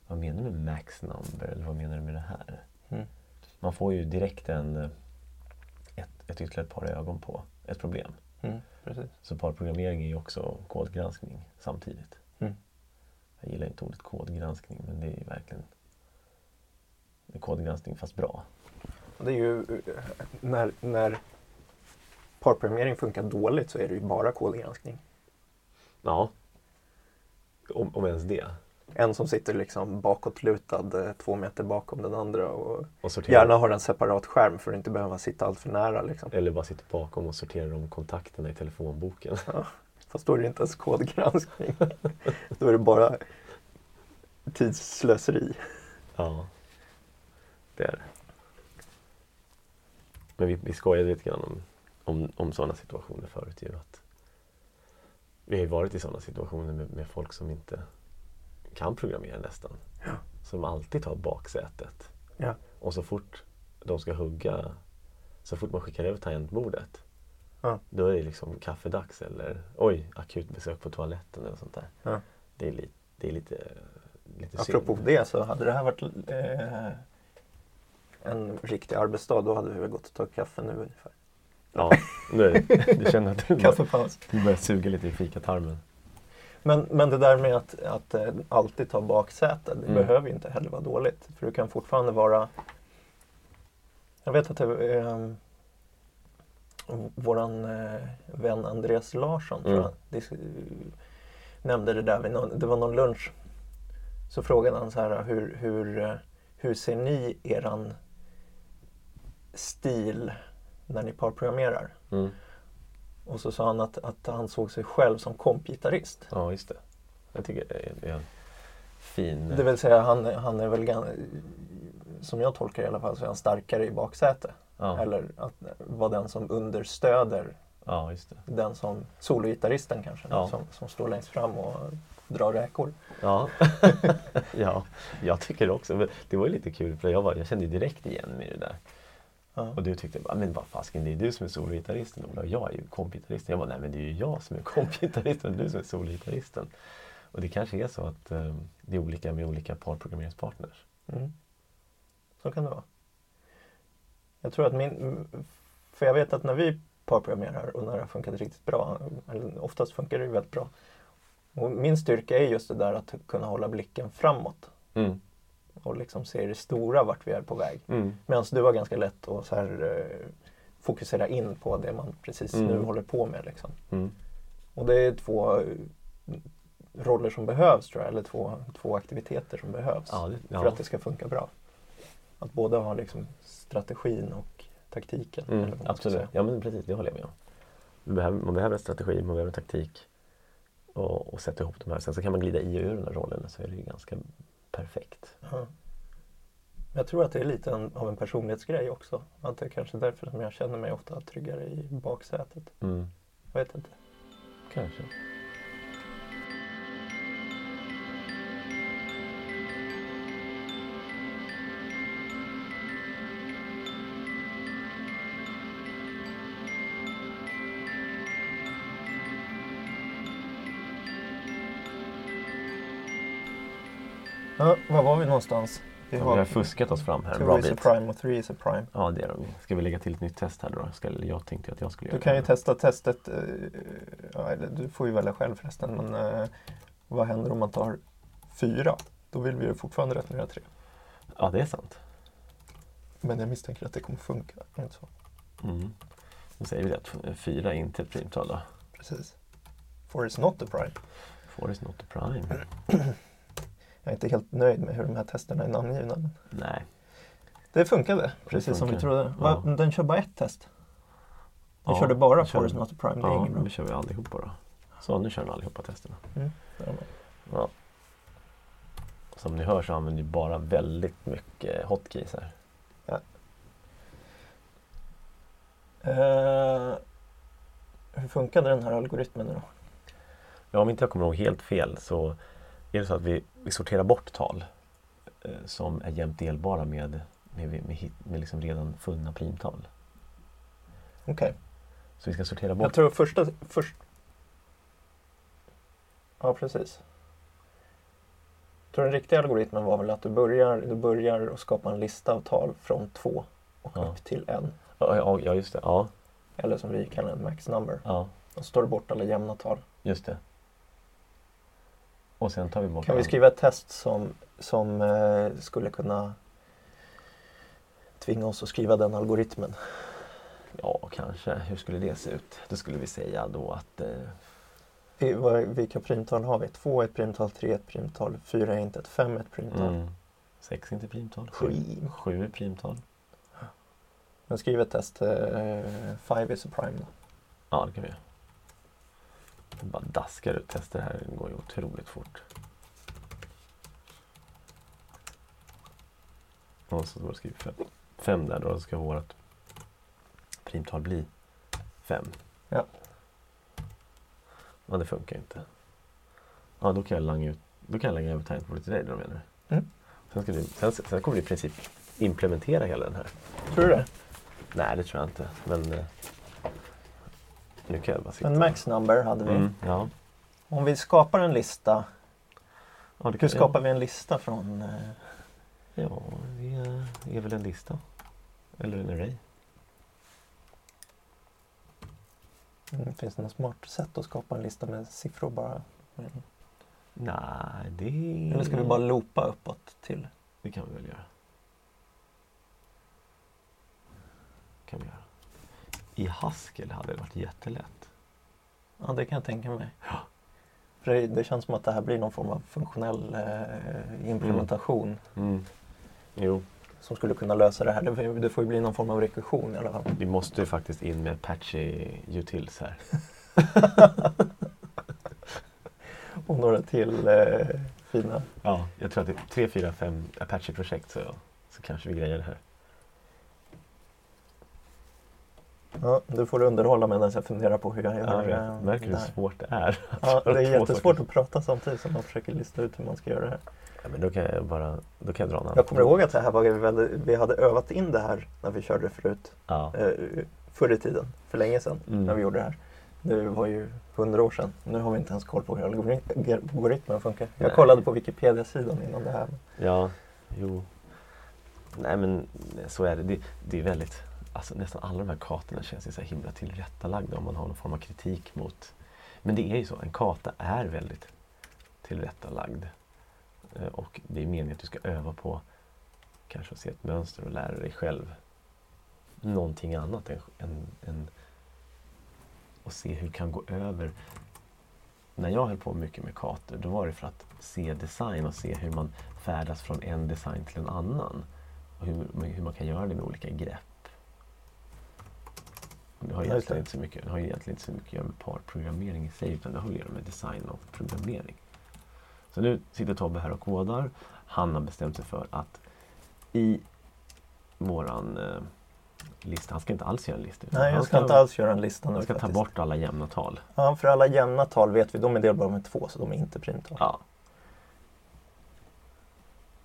[SPEAKER 1] vad menar du med max number? Eller vad menar du med det här?
[SPEAKER 2] Mm.
[SPEAKER 1] Man får ju direkt en, eh, ett, ett ytterligare par ögon på ett problem.
[SPEAKER 2] Mm, precis.
[SPEAKER 1] Så parprogrammering är ju också kodgranskning samtidigt.
[SPEAKER 2] Mm.
[SPEAKER 1] Jag gillar inte ordet kodgranskning men det är ju verkligen det är kodgranskning fast bra.
[SPEAKER 2] Det är ju när, när parprogrammering funkar dåligt så är det ju bara kodgranskning.
[SPEAKER 1] Ja. Om, om ens det.
[SPEAKER 2] En som sitter liksom bakåtlutad eh, två meter bakom den andra och
[SPEAKER 1] Och
[SPEAKER 2] gärna har en separat skärm för att inte behöva sitta allt för nära. Liksom.
[SPEAKER 1] Eller bara sitter bakom och sorterar om kontakterna i telefonboken.
[SPEAKER 2] Fast då är det inte ens kodgranskning. <laughs> då är det bara tidsslöseri.
[SPEAKER 1] Ja, det är det. Men vi, vi skojade lite grann om, om, om sådana situationer förut. Ju, att vi har ju varit i sådana situationer med, med folk som inte kan programmera nästan.
[SPEAKER 2] Ja.
[SPEAKER 1] Som alltid tar baksätet.
[SPEAKER 2] Ja.
[SPEAKER 1] Och så fort de ska hugga, så fort man skickar över tangentbordet,
[SPEAKER 2] Ja.
[SPEAKER 1] då är det liksom kaffedags eller oj, akut besök på toaletten eller sånt där. Det är, li, det är lite, lite
[SPEAKER 2] Apropå
[SPEAKER 1] synd.
[SPEAKER 2] det så hade det här varit eh, en riktig arbetsdag då hade vi väl gått och tagit kaffe nu ungefär.
[SPEAKER 1] Ja, nu, du känner att du <laughs> bör- du börjar suga lite i fikatarmen.
[SPEAKER 2] Men, men det där med att, att eh, alltid ta baksäte, det
[SPEAKER 1] Mm.
[SPEAKER 2] behöver ju inte heller vara dåligt. För du kan fortfarande vara... Jag vet att det, eh, våran eh, vän Andreas Larsson tror
[SPEAKER 1] Mm.
[SPEAKER 2] jag, nämnde det där någon, det var någon lunch. Så frågade han så här, hur, hur, eh, hur ser ni eran stil när ni parprogrammerar?
[SPEAKER 1] Mm.
[SPEAKER 2] Och så sa han att, att han såg sig själv som kompgitarrist.
[SPEAKER 1] Ja, just det. Jag tycker det är, en fin...
[SPEAKER 2] Det vill säga han, han är väl gan- som jag tolkar det i alla fall så är han starkare i baksäte.
[SPEAKER 1] ja,
[SPEAKER 2] Eller att vara den som understöder
[SPEAKER 1] ja,
[SPEAKER 2] den som sologitarristen kanske.
[SPEAKER 1] Ja.
[SPEAKER 2] Som, som står längst fram och drar räkor.
[SPEAKER 1] Ja. <laughs> ja, jag tycker också. Men det var ju lite kul för jag, var, jag kände direkt igen mig i det där.
[SPEAKER 2] Ja.
[SPEAKER 1] Och du tyckte men vad fasken, det är du som är sologitarristen Ola och jag är ju kompgitarristen. Jag bara, nej men det är ju jag som är <laughs> kompgitarristen och du som är sologitarristen. Och det kanske är så att eh, det är olika med olika parprogrammeringspartners.
[SPEAKER 2] Mm. Så kan det vara. Jag tror att min... För jag vet att när vi parprogrammerar och när det har funkat riktigt bra. Oftast funkar det ju väldigt bra. Och min styrka är just det där att kunna hålla blicken framåt
[SPEAKER 1] Mm.
[SPEAKER 2] Och liksom se det stora vart vi är på väg.
[SPEAKER 1] Mm.
[SPEAKER 2] Medan du har ganska lätt att så här, eh, fokusera in på det man precis nu
[SPEAKER 1] Mm.
[SPEAKER 2] håller på med. Liksom.
[SPEAKER 1] Mm.
[SPEAKER 2] Och det är två eh, roller som behövs tror jag, eller två, två aktiviteter som behövs
[SPEAKER 1] Ja, det,
[SPEAKER 2] för
[SPEAKER 1] ja.
[SPEAKER 2] att det ska funka bra. Att båda ha liksom strategin och taktiken.
[SPEAKER 1] Mm, absolut. Ja, men precis. Det håller jag med om. Man behöver, man behöver en strategi, man behöver en taktik och, och sätta ihop de här. Sen så kan man glida i och ur den här rollen så är det ganska perfekt.
[SPEAKER 2] Ja. Jag tror att det är lite en, av en personlighetsgrej också. Att det är kanske därför som jag känner mig ofta tryggare i baksätet.
[SPEAKER 1] Mm.
[SPEAKER 2] Jag vet inte.
[SPEAKER 1] Kanske.
[SPEAKER 2] Ja, var var vi någonstans? Vi
[SPEAKER 1] Vi har fuskat oss fram här en bra
[SPEAKER 2] Two is a
[SPEAKER 1] bit.
[SPEAKER 2] prime och three is a prime.
[SPEAKER 1] Ja, det är de. Ska vi lägga till ett nytt test här då? Ska, jag tänkte att jag skulle
[SPEAKER 2] Du
[SPEAKER 1] göra
[SPEAKER 2] kan ju
[SPEAKER 1] det.
[SPEAKER 2] testa testet, eh, ja, eller du får ju välja själv förresten, men eh, vad händer om man tar fyra? Då vill vi ju fortfarande returnera tre.
[SPEAKER 1] Ja, det är sant.
[SPEAKER 2] Men jag misstänker att det kommer funka. Inte så?
[SPEAKER 1] Mm. Då säger vi att fyra är inte ett primtal då.
[SPEAKER 2] Precis. Four is not a prime.
[SPEAKER 1] Four is not a prime.
[SPEAKER 2] Jag är inte helt nöjd med hur de här testerna är namngivna.
[SPEAKER 1] Nej.
[SPEAKER 2] det funkade, precis som vi
[SPEAKER 1] funkar.
[SPEAKER 2] trodde. Va,
[SPEAKER 1] Ja.
[SPEAKER 2] Den kör bara ett test. Den
[SPEAKER 1] Ja,
[SPEAKER 2] körde bara
[SPEAKER 1] den kör-
[SPEAKER 2] is not prime. Det är
[SPEAKER 1] Ja,
[SPEAKER 2] inget bra.
[SPEAKER 1] nu kör vi allihopa då. Så, nu kör vi allihopa testerna.
[SPEAKER 2] Mm, det.
[SPEAKER 1] Ja. Som ni hör så använder vi bara väldigt mycket hotkeys här.
[SPEAKER 2] Eh, hur funkade den här algoritmen då?
[SPEAKER 1] Ja, om inte jag kommer ihåg helt fel så är det så att vi, vi sorterar bort tal eh, som är jämnt delbara med, med, med, hit- med liksom redan funna primtal.
[SPEAKER 2] Okej.
[SPEAKER 1] Så vi ska sortera
[SPEAKER 2] Jag
[SPEAKER 1] bort.
[SPEAKER 2] tror första... Först... Ja, precis. Jag tror den riktiga algoritmen var väl att du börjar, du börjar att skapa en lista av tal från två och
[SPEAKER 1] Ja.
[SPEAKER 2] upp till en.
[SPEAKER 1] Ja, ja, ja, just det. Ja,
[SPEAKER 2] Eller som vi kallar en max number.
[SPEAKER 1] ja,
[SPEAKER 2] Och så tar du bort alla jämna tal.
[SPEAKER 1] just det. Och sen tar vi bort
[SPEAKER 2] Kan vi skriva ett test som, som eh, skulle kunna tvinga oss att skriva den algoritmen?
[SPEAKER 1] Ja, kanske. Hur skulle det se ut? Då skulle vi säga då att eh,
[SPEAKER 2] I, vad, vilka primtal har vi? Två är ett primtal, tre är ett primtal, fyra är inte ett, fem är ett primtal.
[SPEAKER 1] mm, sex är inte primtal.
[SPEAKER 2] Sju.
[SPEAKER 1] Sju, sju är primtal.
[SPEAKER 2] Men skriv ett test, eh, five is a prime då.
[SPEAKER 1] Ja, det kan vi göra. Jag bara daskar ut tester här. Det går ju otroligt fort. Och så då skriver vi fem. Fem där då ska vårt primtal bli fem.
[SPEAKER 2] Ja.
[SPEAKER 1] Ja, det funkar ju inte. Ja, då kan jag langa ut då kan jag lägga över tangentbordet till dig då menar du?
[SPEAKER 2] Mm.
[SPEAKER 1] Sen, ska vi, sen, sen kommer vi i princip implementera hela den här.
[SPEAKER 2] Tror du det?
[SPEAKER 1] Nej, det tror jag inte. Men eh, nu kan jag bara sitta.
[SPEAKER 2] En max number hade vi.
[SPEAKER 1] Mm, ja.
[SPEAKER 2] Om vi skapar en lista,
[SPEAKER 1] ja,
[SPEAKER 2] hur skapar vi en lista från... Eh,
[SPEAKER 1] Ja, det är, det är väl en lista. Eller en array.
[SPEAKER 2] mm, finns det något smart sätt att skapa en lista med siffror bara? Mm.
[SPEAKER 1] Nej, det...
[SPEAKER 2] Eller ska vi bara loopa uppåt till?
[SPEAKER 1] Det kan vi väl göra. kan vi göra. I Haskell hade det varit jättelätt.
[SPEAKER 2] Ja, det kan jag tänka mig.
[SPEAKER 1] Ja.
[SPEAKER 2] För det, det känns som att det här blir någon form av funktionell eh, implementation
[SPEAKER 1] Mm. Jo,
[SPEAKER 2] som skulle kunna lösa det här. Det, får- det får ju bli någon form av rekursion i alla fall.
[SPEAKER 1] vi måste ju faktiskt in med Apache utils här. <laughs>
[SPEAKER 2] Och några till eh, fina.
[SPEAKER 1] Ja, jag tror att det är tre, fyra, fem Apache-projekt så, så kanske vi grejer det här.
[SPEAKER 2] Ja, du får underhålla medan jag funderar på hur jag gör
[SPEAKER 1] Ja,
[SPEAKER 2] eh,
[SPEAKER 1] jag märker
[SPEAKER 2] det
[SPEAKER 1] hur svårt det är.
[SPEAKER 2] Ja, det är jättesvårt
[SPEAKER 1] saker.
[SPEAKER 2] att prata samtidigt som man försöker lista ut hur man ska göra det här.
[SPEAKER 1] Ja, men då kan jag bara då kan jag dra en annan.
[SPEAKER 2] Jag kommer ihåg att det här var väldigt, vi hade övat in det här när vi körde förut.
[SPEAKER 1] Ja.
[SPEAKER 2] Eh, förr i tiden, för länge sedan,
[SPEAKER 1] Mm.
[SPEAKER 2] när vi gjorde det här. Det var ju hundra år sedan. Nu har vi inte ens koll på hur algorit- algoritmen funkar. Jag
[SPEAKER 1] Nej.
[SPEAKER 2] kollade på Wikipedia-sidan innan det här.
[SPEAKER 1] Ja, jo. Nej men så är det. Det, det är väldigt, alltså nästan alla de här kartorna känns ju så här himla tillrättalagda om man har någon form av kritik mot... Men det är ju så, en karta är väldigt tillrättalagd. Eh, och det är meningen att du ska öva på kanske att se ett mönster och lära dig själv någonting annat än, än, än att se hur det kan gå över. När jag höll på mycket med kartor, då var det för att se design och se hur man färdas från en design till en annan. Och hur, hur man kan göra det med olika grepp. Det har, egentligen inte så mycket, det har egentligen inte så mycket att göra med parprogrammering i sig, utan det har att göra med design och programmering. Så nu sitter Tobbe här och kodar. Han har bestämt sig för att i våran eh, lista, han ska inte alls göra en lista.
[SPEAKER 2] Nej, jag
[SPEAKER 1] han
[SPEAKER 2] ska inte alls göra en lista
[SPEAKER 1] Han ska ta
[SPEAKER 2] faktiskt.
[SPEAKER 1] bort alla jämna tal.
[SPEAKER 2] Ja, för alla jämna tal vet vi, de är delbara med två så de är inte primtal.
[SPEAKER 1] Ja.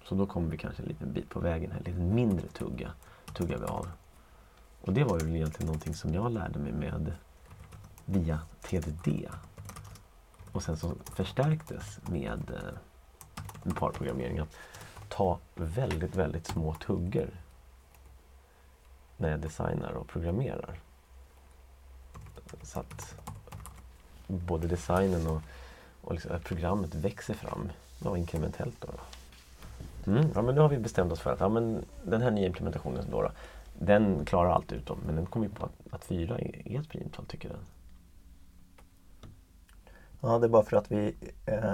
[SPEAKER 1] Så då kommer vi kanske en liten bit på vägen här, lite mindre tugga tuggar vi av. Och det var ju egentligen någonting som jag lärde mig med via TDD. Och sen så förstärktes med, eh, med parprogrammering att ta väldigt, väldigt små tuggor när jag designar och programmerar. Så att både designen och, och liksom programmet växer fram ja, inkrementellt. Då, då. Mm, ja, men nu har vi bestämt oss för att ja, men den här nya implementationen då, då, den klarar allt utom, men den kommer ju på att, att fyra är ett primtal, tycker den.
[SPEAKER 2] Ja, det är bara för att vi eh,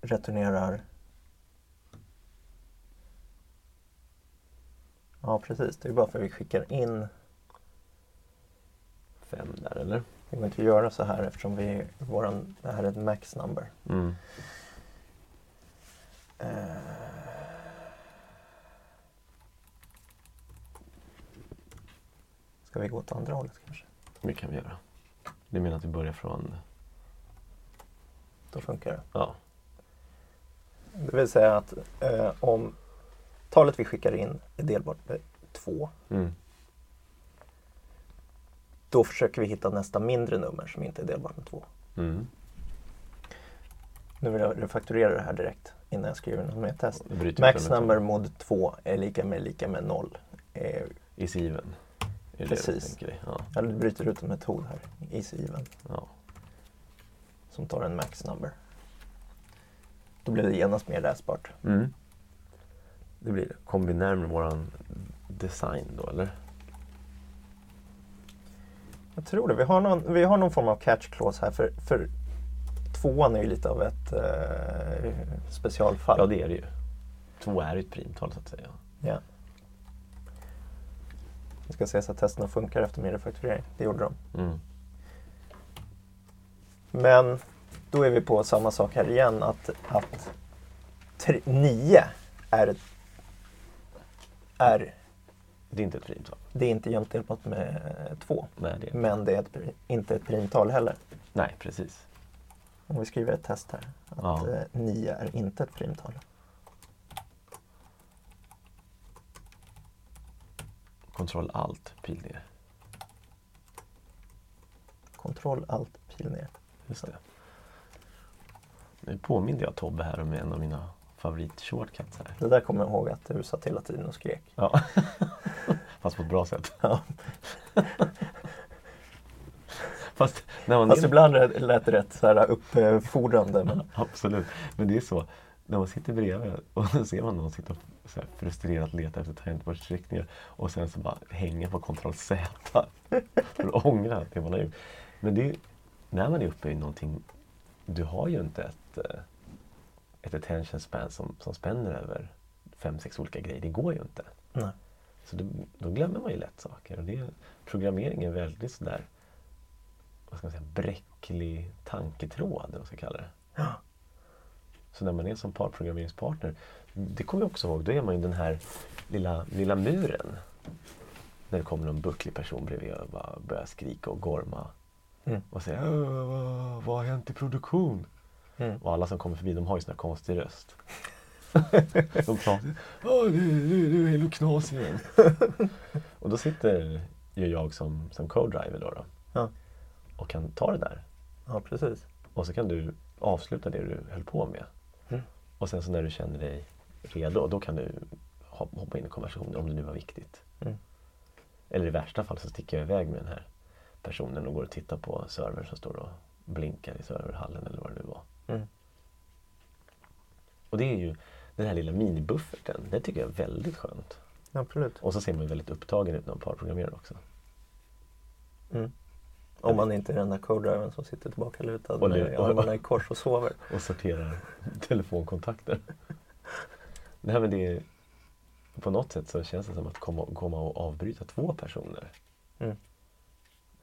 [SPEAKER 2] returnerar Ja, precis. Det är bara för att vi skickar in
[SPEAKER 1] Fem där, eller?
[SPEAKER 2] Det går inte att göra så här eftersom vi, våran, det här är ett max number.
[SPEAKER 1] Mm.
[SPEAKER 2] Eh, Ska vi gå åt andra hållet kanske?
[SPEAKER 1] Det kan vi göra. Du menar att vi börjar från...
[SPEAKER 2] Då funkar det.
[SPEAKER 1] Ja,
[SPEAKER 2] Det vill säga att eh, om talet vi skickar in är delbart med 2
[SPEAKER 1] mm.
[SPEAKER 2] då försöker vi hitta nästa mindre nummer som inte är delbart med 2.
[SPEAKER 1] Mm.
[SPEAKER 2] Nu vill jag refakturera det här direkt innan jag skriver något mer test. Max number mod 2 är lika med lika med 0. Eh,
[SPEAKER 1] I siven. Är
[SPEAKER 2] Precis.
[SPEAKER 1] Det? Ja.
[SPEAKER 2] du bryter ut en metod här, easy even,
[SPEAKER 1] ja.
[SPEAKER 2] som tar en max number. Då blir det genast mer läsbart.
[SPEAKER 1] Mm. Det blir det. Kommer vi närmare våran design då, eller?
[SPEAKER 2] Jag tror det. Vi har någon, vi har någon form av catch clause här för, för tvåan är ju lite av ett eh, specialfall.
[SPEAKER 1] Ja, det är det ju. Två är ju ett primtal, så att säga.
[SPEAKER 2] Ja. Vi ska så att testerna funkar efter min refakturering. Det gjorde de.
[SPEAKER 1] Mm.
[SPEAKER 2] Men då är vi på samma sak här igen att, att 9 är, är
[SPEAKER 1] Det är inte ett primtal.
[SPEAKER 2] det är inte jämnt med 2.
[SPEAKER 1] Nej, det är
[SPEAKER 2] Men det är ett, inte ett primtal heller.
[SPEAKER 1] Nej, precis.
[SPEAKER 2] Om vi skriver ett test här. Att
[SPEAKER 1] Ja.
[SPEAKER 2] eh, 9 är inte ett primtal.
[SPEAKER 1] Kontroll alt, pil ner.
[SPEAKER 2] Kontroll alt pil ner.
[SPEAKER 1] Just det. Nu påminner jag Tobbe här om en av mina favorit-shortcuts här.
[SPEAKER 2] Det där kommer jag ihåg att du satt hela tiden och skrek.
[SPEAKER 1] Ja. <laughs> Fast på ett bra sätt.
[SPEAKER 2] Ja. <laughs>
[SPEAKER 1] Fast när man
[SPEAKER 2] Fast
[SPEAKER 1] är...
[SPEAKER 2] ibland lät det rätt så här uppfordrande. Men <laughs>
[SPEAKER 1] Absolut. Men det är så. När man sitter bredvid och <laughs> så ser man någon sitta och så här frustrerat leta efter tangentbordsriktningar och sen så bara hänga på kontroll Z. <laughs> För att ångra det man har gjort. Men det är, när man är uppe i någonting, du har ju inte ett, eh, ett attention span som, som spänner över fem, sex olika grejer. Det går ju inte.
[SPEAKER 2] nej.
[SPEAKER 1] Så då, då glömmer man ju lätt saker. Och det, programmering är väldigt sådär, vad ska man säga, bräcklig tanketråd, eller vad man ska kalla det.
[SPEAKER 2] Ja.
[SPEAKER 1] Så när man är som parprogrammeringspartner, det kommer jag också ihåg, då är man ju den här lilla, lilla muren. När det kommer någon bucklig person bredvid och bara börjar skrika och gorma.
[SPEAKER 2] Mm.
[SPEAKER 1] Och säga "Åh, vad, har hänt i produktion?
[SPEAKER 2] Mm.
[SPEAKER 1] Och alla som kommer förbi, de har ju sån här konstig röst. <laughs> de nu, nu, nu är Hello Knas igen. <laughs> och då sitter ju jag som, som co-driver då, då
[SPEAKER 2] Ja.
[SPEAKER 1] och kan ta det där.
[SPEAKER 2] ja, precis.
[SPEAKER 1] Och så kan du avsluta det du höll på med. Och sen så när du känner dig redo, då kan du hop- hoppa in i konversationen om det nu var viktigt.
[SPEAKER 2] Mm.
[SPEAKER 1] Eller i värsta fall så sticker jag iväg med den här personen och går och tittar på servern som står och blinkar i serverhallen eller vad det nu var.
[SPEAKER 2] Mm.
[SPEAKER 1] Och det är ju den här lilla minibufferten, det tycker jag är väldigt skönt.
[SPEAKER 2] Absolut.
[SPEAKER 1] Och så ser man ju väldigt upptagen ut när man parprogrammerar också.
[SPEAKER 2] Mm. Om man inte är den där co-driven som sitter tillbaka lutad
[SPEAKER 1] Och
[SPEAKER 2] med armarna i kors och sover.
[SPEAKER 1] Och sorterar telefonkontakter. Nej men det är, på något sätt så känns det som att komma, komma och avbryta två personer.
[SPEAKER 2] Mm.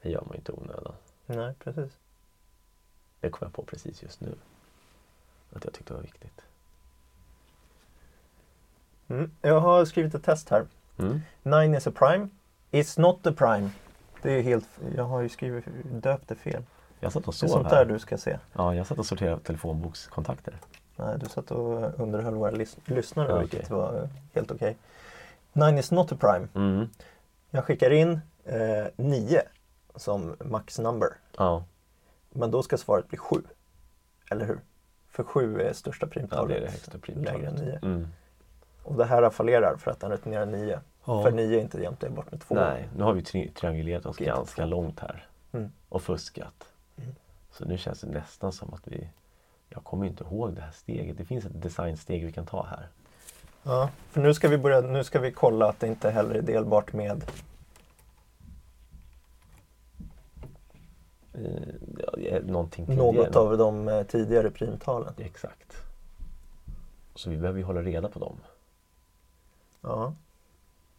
[SPEAKER 1] Det gör man ju inte onödan.
[SPEAKER 2] Nej, precis.
[SPEAKER 1] Det kom jag på precis just nu. Att jag tyckte det var viktigt.
[SPEAKER 2] Mm. Jag har skrivit ett test här.
[SPEAKER 1] Mm.
[SPEAKER 2] Nine is a prime. Is not a prime. Det är helt, jag har ju skrivit, döpt det fel.
[SPEAKER 1] Jag satt och
[SPEAKER 2] Det är
[SPEAKER 1] sov
[SPEAKER 2] sånt
[SPEAKER 1] här.
[SPEAKER 2] där du ska se.
[SPEAKER 1] Ja, jag satt och sorterade telefonbokskontakter.
[SPEAKER 2] Nej, du satt och underhöll våra lys- lyssnare,
[SPEAKER 1] Ja,
[SPEAKER 2] vilket var helt okej. Nine is not a prime.
[SPEAKER 1] Mm.
[SPEAKER 2] Jag skickar in eh, 9 som max number.
[SPEAKER 1] Ja,
[SPEAKER 2] Men då ska svaret bli 7. Eller hur? För 7 är största
[SPEAKER 1] ja,
[SPEAKER 2] primtalet.
[SPEAKER 1] det är det högsta
[SPEAKER 2] Lägre än
[SPEAKER 1] primtalet.
[SPEAKER 2] 9.
[SPEAKER 1] Mm.
[SPEAKER 2] Och det här fallerar för att den returnerar 9.
[SPEAKER 1] Ja.
[SPEAKER 2] För 9 är inte jämförbart med 2.
[SPEAKER 1] Nej, nu har vi tri- triangulerat oss
[SPEAKER 2] Okej.
[SPEAKER 1] ganska långt här.
[SPEAKER 2] Mm.
[SPEAKER 1] Och fuskat.
[SPEAKER 2] Mm.
[SPEAKER 1] Så nu känns det nästan som att vi... Jag kommer inte ihåg det här steget. Det finns ett designsteg vi kan ta här.
[SPEAKER 2] Ja, för nu ska vi börja, nu ska vi kolla att det inte heller är delbart med
[SPEAKER 1] Eh, det någonting tidigare.
[SPEAKER 2] något av de eh, tidigare primtalen.
[SPEAKER 1] Exakt. Så vi behöver ju hålla reda på dem.
[SPEAKER 2] Ja,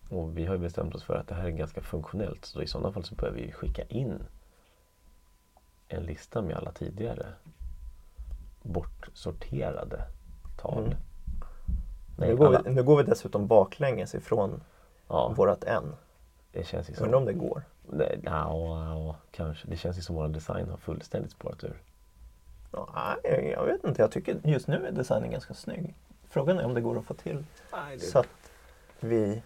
[SPEAKER 1] Och vi har ju bestämt oss för att det här är ganska funktionellt. Så i sådana fall så behöver vi skicka in en lista med alla tidigare bortsorterade tal.
[SPEAKER 2] Mm.
[SPEAKER 1] Nej,
[SPEAKER 2] nu, går
[SPEAKER 1] alla-
[SPEAKER 2] vi, nu går vi dessutom baklänges ifrån
[SPEAKER 1] Ja,
[SPEAKER 2] vårat N.
[SPEAKER 1] det känns ju som...
[SPEAKER 2] Undrar om det går.
[SPEAKER 1] Nej, ja, ja, kanske. Det känns ju som vår design har fullständigt spårat ur.
[SPEAKER 2] Nej, jag vet inte, jag tycker just nu är designen ganska snygg. Frågan är om det går att få till så att vi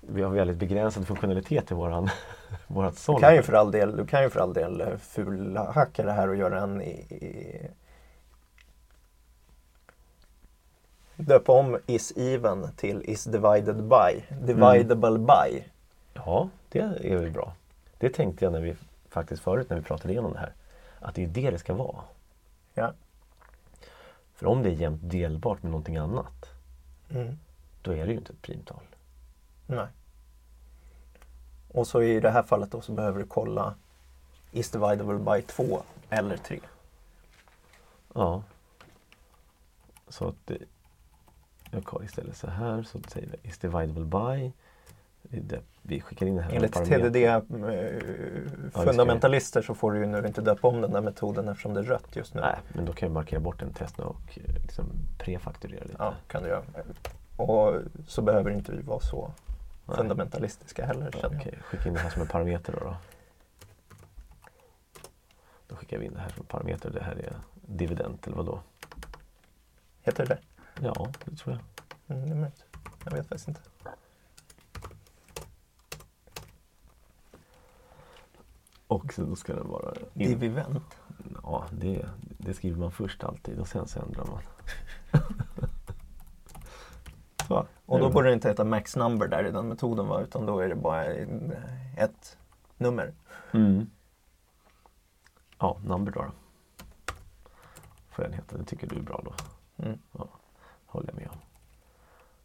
[SPEAKER 1] Vi har väldigt begränsad funktionalitet i våran, <laughs> vårat
[SPEAKER 2] Du
[SPEAKER 1] såll.
[SPEAKER 2] kan ju för all del, du kan ju för all del eh, fulhacka det här och göra en i, i Döpa om is even till is divided by. Dividable by.
[SPEAKER 1] Ja, det är väl bra. Det tänkte jag när vi faktiskt förut när vi pratade igenom det här. Att det är det det ska vara.
[SPEAKER 2] Ja.
[SPEAKER 1] För om det är jämnt delbart med någonting annat,
[SPEAKER 2] Mm.
[SPEAKER 1] då är det ju inte ett primtal.
[SPEAKER 2] Nej. Och så i det här fallet då så behöver du kolla is dividable by 2 eller 3.
[SPEAKER 1] Ja. Så att det, jag kollar istället så här, så säger vi is dividable by. Det, det, vi skickar in det här
[SPEAKER 2] Enligt. TDD-fundamentalister så får du ju nu inte döpa om den där metoden eftersom det är rött just nu.
[SPEAKER 1] Nej, men då kan jag markera bort den testen och eh, liksom prefakturera lite.
[SPEAKER 2] Ja, kan du göra. Och så behöver inte vi vara så
[SPEAKER 1] Nej.
[SPEAKER 2] fundamentalistiska heller
[SPEAKER 1] Ja,
[SPEAKER 2] jag.
[SPEAKER 1] skicka in det här som en parameter då, då. Då skickar vi in det här som en parameter. Det här är dividend eller vad då?
[SPEAKER 2] Heter det
[SPEAKER 1] Ja, det tror jag.
[SPEAKER 2] mm, det? är möjligt. Jag vet faktiskt inte.
[SPEAKER 1] Och så då ska den vara... In...
[SPEAKER 2] Divivent.
[SPEAKER 1] Ja, det, det skriver man först alltid och sen så ändrar man. <laughs>
[SPEAKER 2] Och då borde det inte heta max number där i den metoden va? Utan då är det bara ett nummer.
[SPEAKER 1] Mm. Ja, number då. då. Får den heta. Det tycker du är bra då.
[SPEAKER 2] Mm.
[SPEAKER 1] håller jag med om.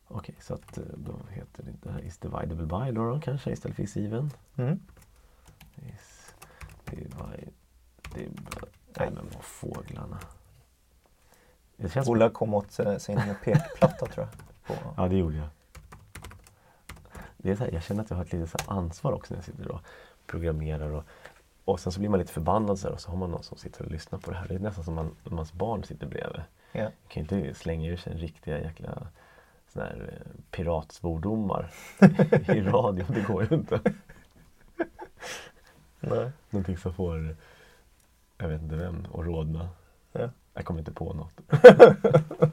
[SPEAKER 1] Okej, så att eh, då heter det här is dividable by då, då kanske istället för is even.
[SPEAKER 2] Mm.
[SPEAKER 1] Is divide... div- Nej men vad fåglarna. Det känns
[SPEAKER 2] Ola kom åt eh, sin pekplatta <laughs> tror jag. På...
[SPEAKER 1] Ja, det gjorde jag. Det är så här, jag känner att jag har ett litet ansvar också när jag sitter och programmerar. Och, och sen så blir man lite förbannad så här, och så har man någon som sitter och lyssnar på det här. Det är nästan som man, om ens barn sitter bredvid.
[SPEAKER 2] Ja.
[SPEAKER 1] Man kan ju inte slänga ur sig riktiga jäkla sån här eh, piratsvordomar <laughs> i radio. Det går ju inte.
[SPEAKER 2] Nej.
[SPEAKER 1] Någonting som får, jag vet inte vem, att rodna.
[SPEAKER 2] Ja.
[SPEAKER 1] Jag kommer inte på något. <laughs>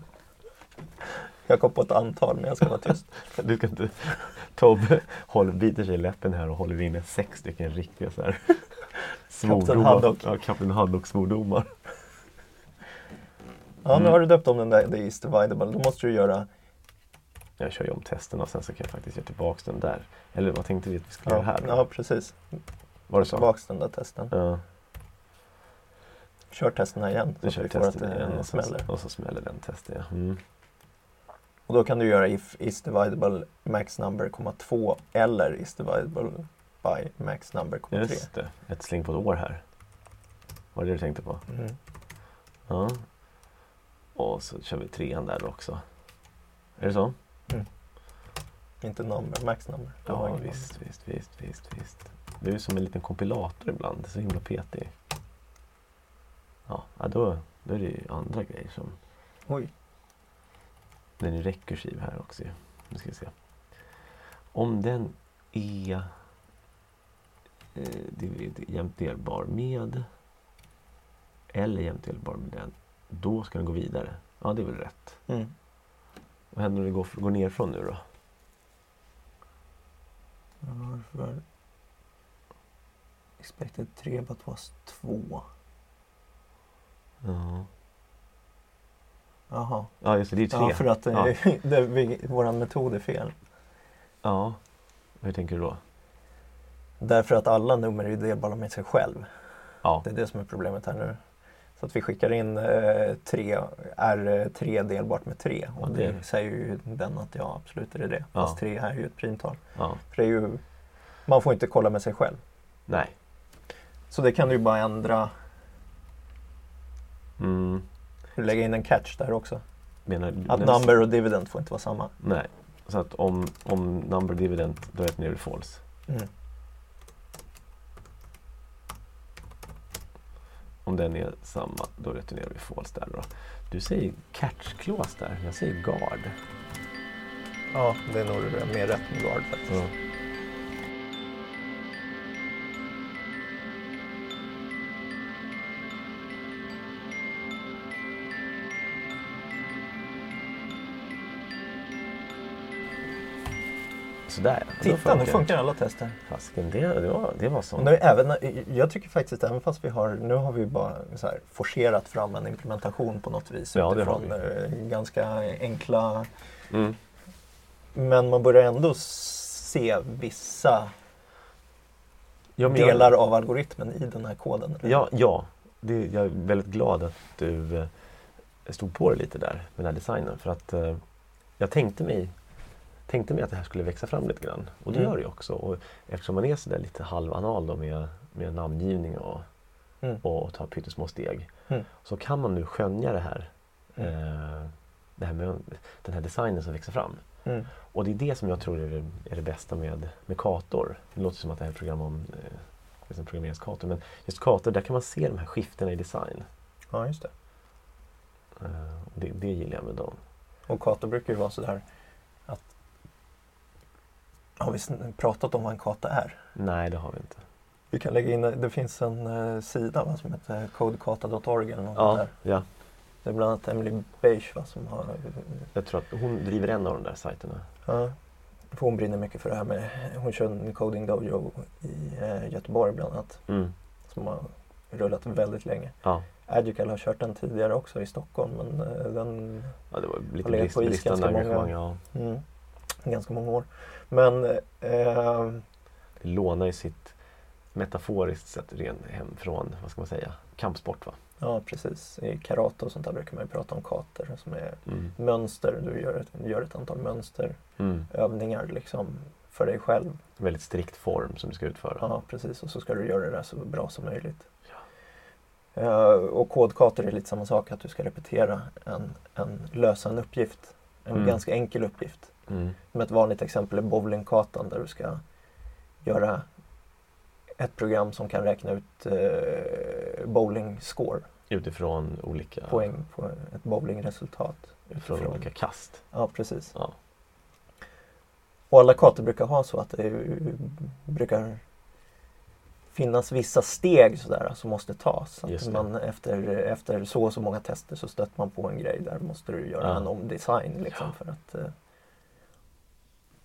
[SPEAKER 2] Jag kom på ett antal men jag ska vara tyst. <laughs>
[SPEAKER 1] Du ska inte... Tobbe håller, biter sig i läppen här och håller inne sex stycken riktiga så här <laughs> svordomar.
[SPEAKER 2] Haddock.
[SPEAKER 1] Ja, Kapten Haddock-svordomar.
[SPEAKER 2] Ja, nu
[SPEAKER 1] Mm.
[SPEAKER 2] har du döpt om den där, det is dividable. Då måste du göra
[SPEAKER 1] Jag kör ju om testerna och sen så kan jag faktiskt göra tillbaks den där. Eller vad tänkte vi att vi skulle göra här?
[SPEAKER 2] ja precis.
[SPEAKER 1] Var det så?
[SPEAKER 2] Tillbaks den där testen.
[SPEAKER 1] Ja,
[SPEAKER 2] Kör testerna igen så
[SPEAKER 1] kör
[SPEAKER 2] att
[SPEAKER 1] vi
[SPEAKER 2] vi får att
[SPEAKER 1] testen
[SPEAKER 2] det
[SPEAKER 1] igen och så,
[SPEAKER 2] smäller.
[SPEAKER 1] och så smäller den testen. Ja. Mm.
[SPEAKER 2] Och då kan du göra if is dividable max number, komma 2 eller is dividable by max number, komma 3.
[SPEAKER 1] Just det, ett släng på ett år här. Var det det du tänkte på?
[SPEAKER 2] Mm.
[SPEAKER 1] Ja. Och så kör vi trean där också. Är det så?
[SPEAKER 2] Inte number, max number. Var
[SPEAKER 1] Ja, visst, visst, visst, visst, visst. Du är som en liten kompilator ibland, det är så himla petig. Ja, ja då, då är det ju andra grejer som...
[SPEAKER 2] Oj.
[SPEAKER 1] Den är rekursiv här också. Nu ska vi se. Om den är eh, divid- jämnt delbar med eller jämnt delbar med den, då ska den gå vidare. Ja, det är väl rätt.
[SPEAKER 2] Mm.
[SPEAKER 1] Vad händer om det går, går ner från nu då?
[SPEAKER 2] Varför? Expected 3 but was 2.
[SPEAKER 1] Ja,
[SPEAKER 2] Jaha.
[SPEAKER 1] ja just det, det är tre.
[SPEAKER 2] Ja, för att
[SPEAKER 1] Ja.
[SPEAKER 2] eh, <laughs> det, vi, våran metod är fel.
[SPEAKER 1] Ja, hur tänker du då?
[SPEAKER 2] Därför att alla nummer är delbara med sig själv.
[SPEAKER 1] Ja,
[SPEAKER 2] Det är det som är problemet här nu. Så att vi skickar in eh, 3, är 3 delbart med 3? Och
[SPEAKER 1] Ja,
[SPEAKER 2] det
[SPEAKER 1] det-
[SPEAKER 2] säger ju den att ja, absolut är det det.
[SPEAKER 1] Ja.
[SPEAKER 2] Fast 3 är ju ett primtal.
[SPEAKER 1] ja,
[SPEAKER 2] För det är ju, man får inte kolla med sig själv.
[SPEAKER 1] nej.
[SPEAKER 2] Så det kan du ju bara ändra.
[SPEAKER 1] Mm,
[SPEAKER 2] Du lägger in en catch där också.
[SPEAKER 1] menar,
[SPEAKER 2] Att number och dividend får inte vara samma.
[SPEAKER 1] Nej, så att om, om number dividend, då rätt ner i false.
[SPEAKER 2] Mm.
[SPEAKER 1] Om den är samma, då returnerar vi false där då. Du säger catch clause där, jag säger guard.
[SPEAKER 2] Ja, det är nog mer rätt med guard faktiskt.
[SPEAKER 1] Ja. Sådär ja.
[SPEAKER 2] Titta, nu funkar alla tester.
[SPEAKER 1] Fasiken, det, det, var, det var som...
[SPEAKER 2] nu, även, jag tycker faktiskt även fast vi har, nu har vi bara så här, forcerat fram en implementation på något vis
[SPEAKER 1] Ja,
[SPEAKER 2] utifrån eh, ganska enkla,
[SPEAKER 1] Mm.
[SPEAKER 2] men man börjar ändå se vissa
[SPEAKER 1] Ja, jag-
[SPEAKER 2] delar av algoritmen i den här koden. eller?
[SPEAKER 1] Ja, ja. Det, jag är väldigt glad att du eh, stod på det lite där med den här designen. För att eh, jag tänkte mig, tänkte mig att det här skulle växa fram lite grann. Och det
[SPEAKER 2] Mm.
[SPEAKER 1] gör det ju också. Och eftersom man är sådär lite halvanal då med, med namngivning och,
[SPEAKER 2] Mm.
[SPEAKER 1] och tar pyttesmå steg.
[SPEAKER 2] Mm.
[SPEAKER 1] Så kan man nu skönja det här.
[SPEAKER 2] Mm.
[SPEAKER 1] Eh, det här med den här designen som växer fram.
[SPEAKER 2] Mm.
[SPEAKER 1] Och det är det som jag tror är det, är det bästa med, med Kator. Det låter som att det här är ett program om eh, liksom programmeringskator. Men just Kator, där kan man se de här skiftena i design.
[SPEAKER 2] ja, just det.
[SPEAKER 1] Eh, och det, det gillar jag med dem.
[SPEAKER 2] Och Kato brukar ju vara sådär har vi pratat om vad en kata är?
[SPEAKER 1] Nej, det har vi inte.
[SPEAKER 2] Vi kan lägga in, det finns en eh, sida va, som heter codekata.org eller något
[SPEAKER 1] Ja,
[SPEAKER 2] där.
[SPEAKER 1] ja,
[SPEAKER 2] Det är bland annat Emily Beige va, som har
[SPEAKER 1] jag tror att hon driver en av de där sajterna.
[SPEAKER 2] Ja, för hon brinner mycket för det här med, hon kör en coding dojo i eh, Göteborg bland annat.
[SPEAKER 1] Mm.
[SPEAKER 2] Som har rullat väldigt länge.
[SPEAKER 1] Ja.
[SPEAKER 2] Agile har kört den tidigare också i Stockholm men eh, den
[SPEAKER 1] ja, det var lite
[SPEAKER 2] Har legat på is ganska många-.
[SPEAKER 1] Ja.
[SPEAKER 2] mm, ganska många år. Men eh,
[SPEAKER 1] lånar ju sitt metaforiskt sett ren hem från, vad ska man säga, kampsport va?
[SPEAKER 2] ja precis, i karate och sånt där brukar man ju prata om kater som är
[SPEAKER 1] Mm.
[SPEAKER 2] mönster. Du gör ett, gör ett antal
[SPEAKER 1] Mm.
[SPEAKER 2] mönsterövningar liksom för dig själv.
[SPEAKER 1] Väldigt strikt form som du ska utföra.
[SPEAKER 2] Ja, precis. Och så ska du göra det där så bra som möjligt. Eh, och kodkator är lite samma sak, att du ska repetera en, en lösa en uppgift. En
[SPEAKER 1] Mm.
[SPEAKER 2] ganska enkel uppgift.
[SPEAKER 1] Mm.
[SPEAKER 2] Som ett vanligt exempel är bowlingkartan där du ska göra ett program som kan räkna ut eh, bowling score,
[SPEAKER 1] Utifrån olika,
[SPEAKER 2] poäng på ett bowlingresultat.
[SPEAKER 1] utifrån
[SPEAKER 2] utifrån-
[SPEAKER 1] olika kast.
[SPEAKER 2] Ja, precis.
[SPEAKER 1] Ja.
[SPEAKER 2] Och alla kartor brukar ha så att det brukar finnas vissa steg sådär som måste tas. Så att man efter, efter så och så många tester så stöter man på en grej där måste du göra
[SPEAKER 1] Ja.
[SPEAKER 2] en omdesign liksom
[SPEAKER 1] Ja.
[SPEAKER 2] för att eh,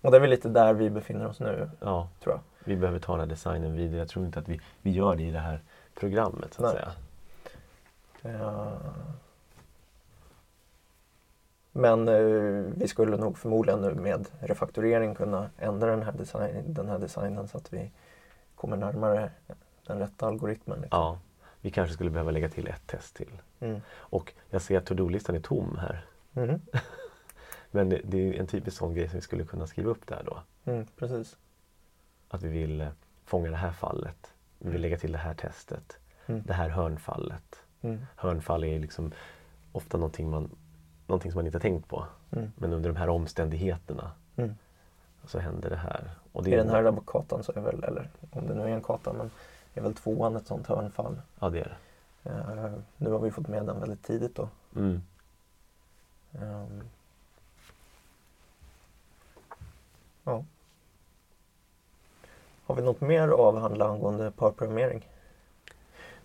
[SPEAKER 2] Och det är väl lite där vi befinner oss nu,
[SPEAKER 1] ja,
[SPEAKER 2] tror jag.
[SPEAKER 1] vi behöver ta den här designen vidare. Jag tror inte att vi, vi gör det i det här programmet så att
[SPEAKER 2] Nej.
[SPEAKER 1] säga.
[SPEAKER 2] Eh, Men eh, vi skulle nog förmodligen nu med refaktorering kunna ändra den här, design, den här designen så att vi kommer närmare den rätta algoritmen. Liksom.
[SPEAKER 1] Ja, vi kanske skulle behöva lägga till ett test till.
[SPEAKER 2] Mm.
[SPEAKER 1] Och jag ser att to-do-listan är tom här.
[SPEAKER 2] Mhm. <laughs>
[SPEAKER 1] Men det, det är en typisk sån grej som vi skulle kunna skriva upp där då.
[SPEAKER 2] Mm, precis.
[SPEAKER 1] Att vi vill eh, fånga det här fallet. Vi vill lägga till det här testet.
[SPEAKER 2] Mm.
[SPEAKER 1] Det här hörnfallet.
[SPEAKER 2] Mm.
[SPEAKER 1] Hörnfall är liksom ofta någonting, man, någonting som man inte har tänkt på.
[SPEAKER 2] Mm.
[SPEAKER 1] Men under de här omständigheterna
[SPEAKER 2] Mm. så
[SPEAKER 1] händer det här. Och
[SPEAKER 2] I den här katan så är väl, eller om det nu är en kata, men är väl tvåan ett sånt hörnfall.
[SPEAKER 1] Ja, det är det.
[SPEAKER 2] Eh, nu har vi fått med den väldigt tidigt då.
[SPEAKER 1] Mm.
[SPEAKER 2] Ja. Har vi något mer att avhandla angående parprogrammering?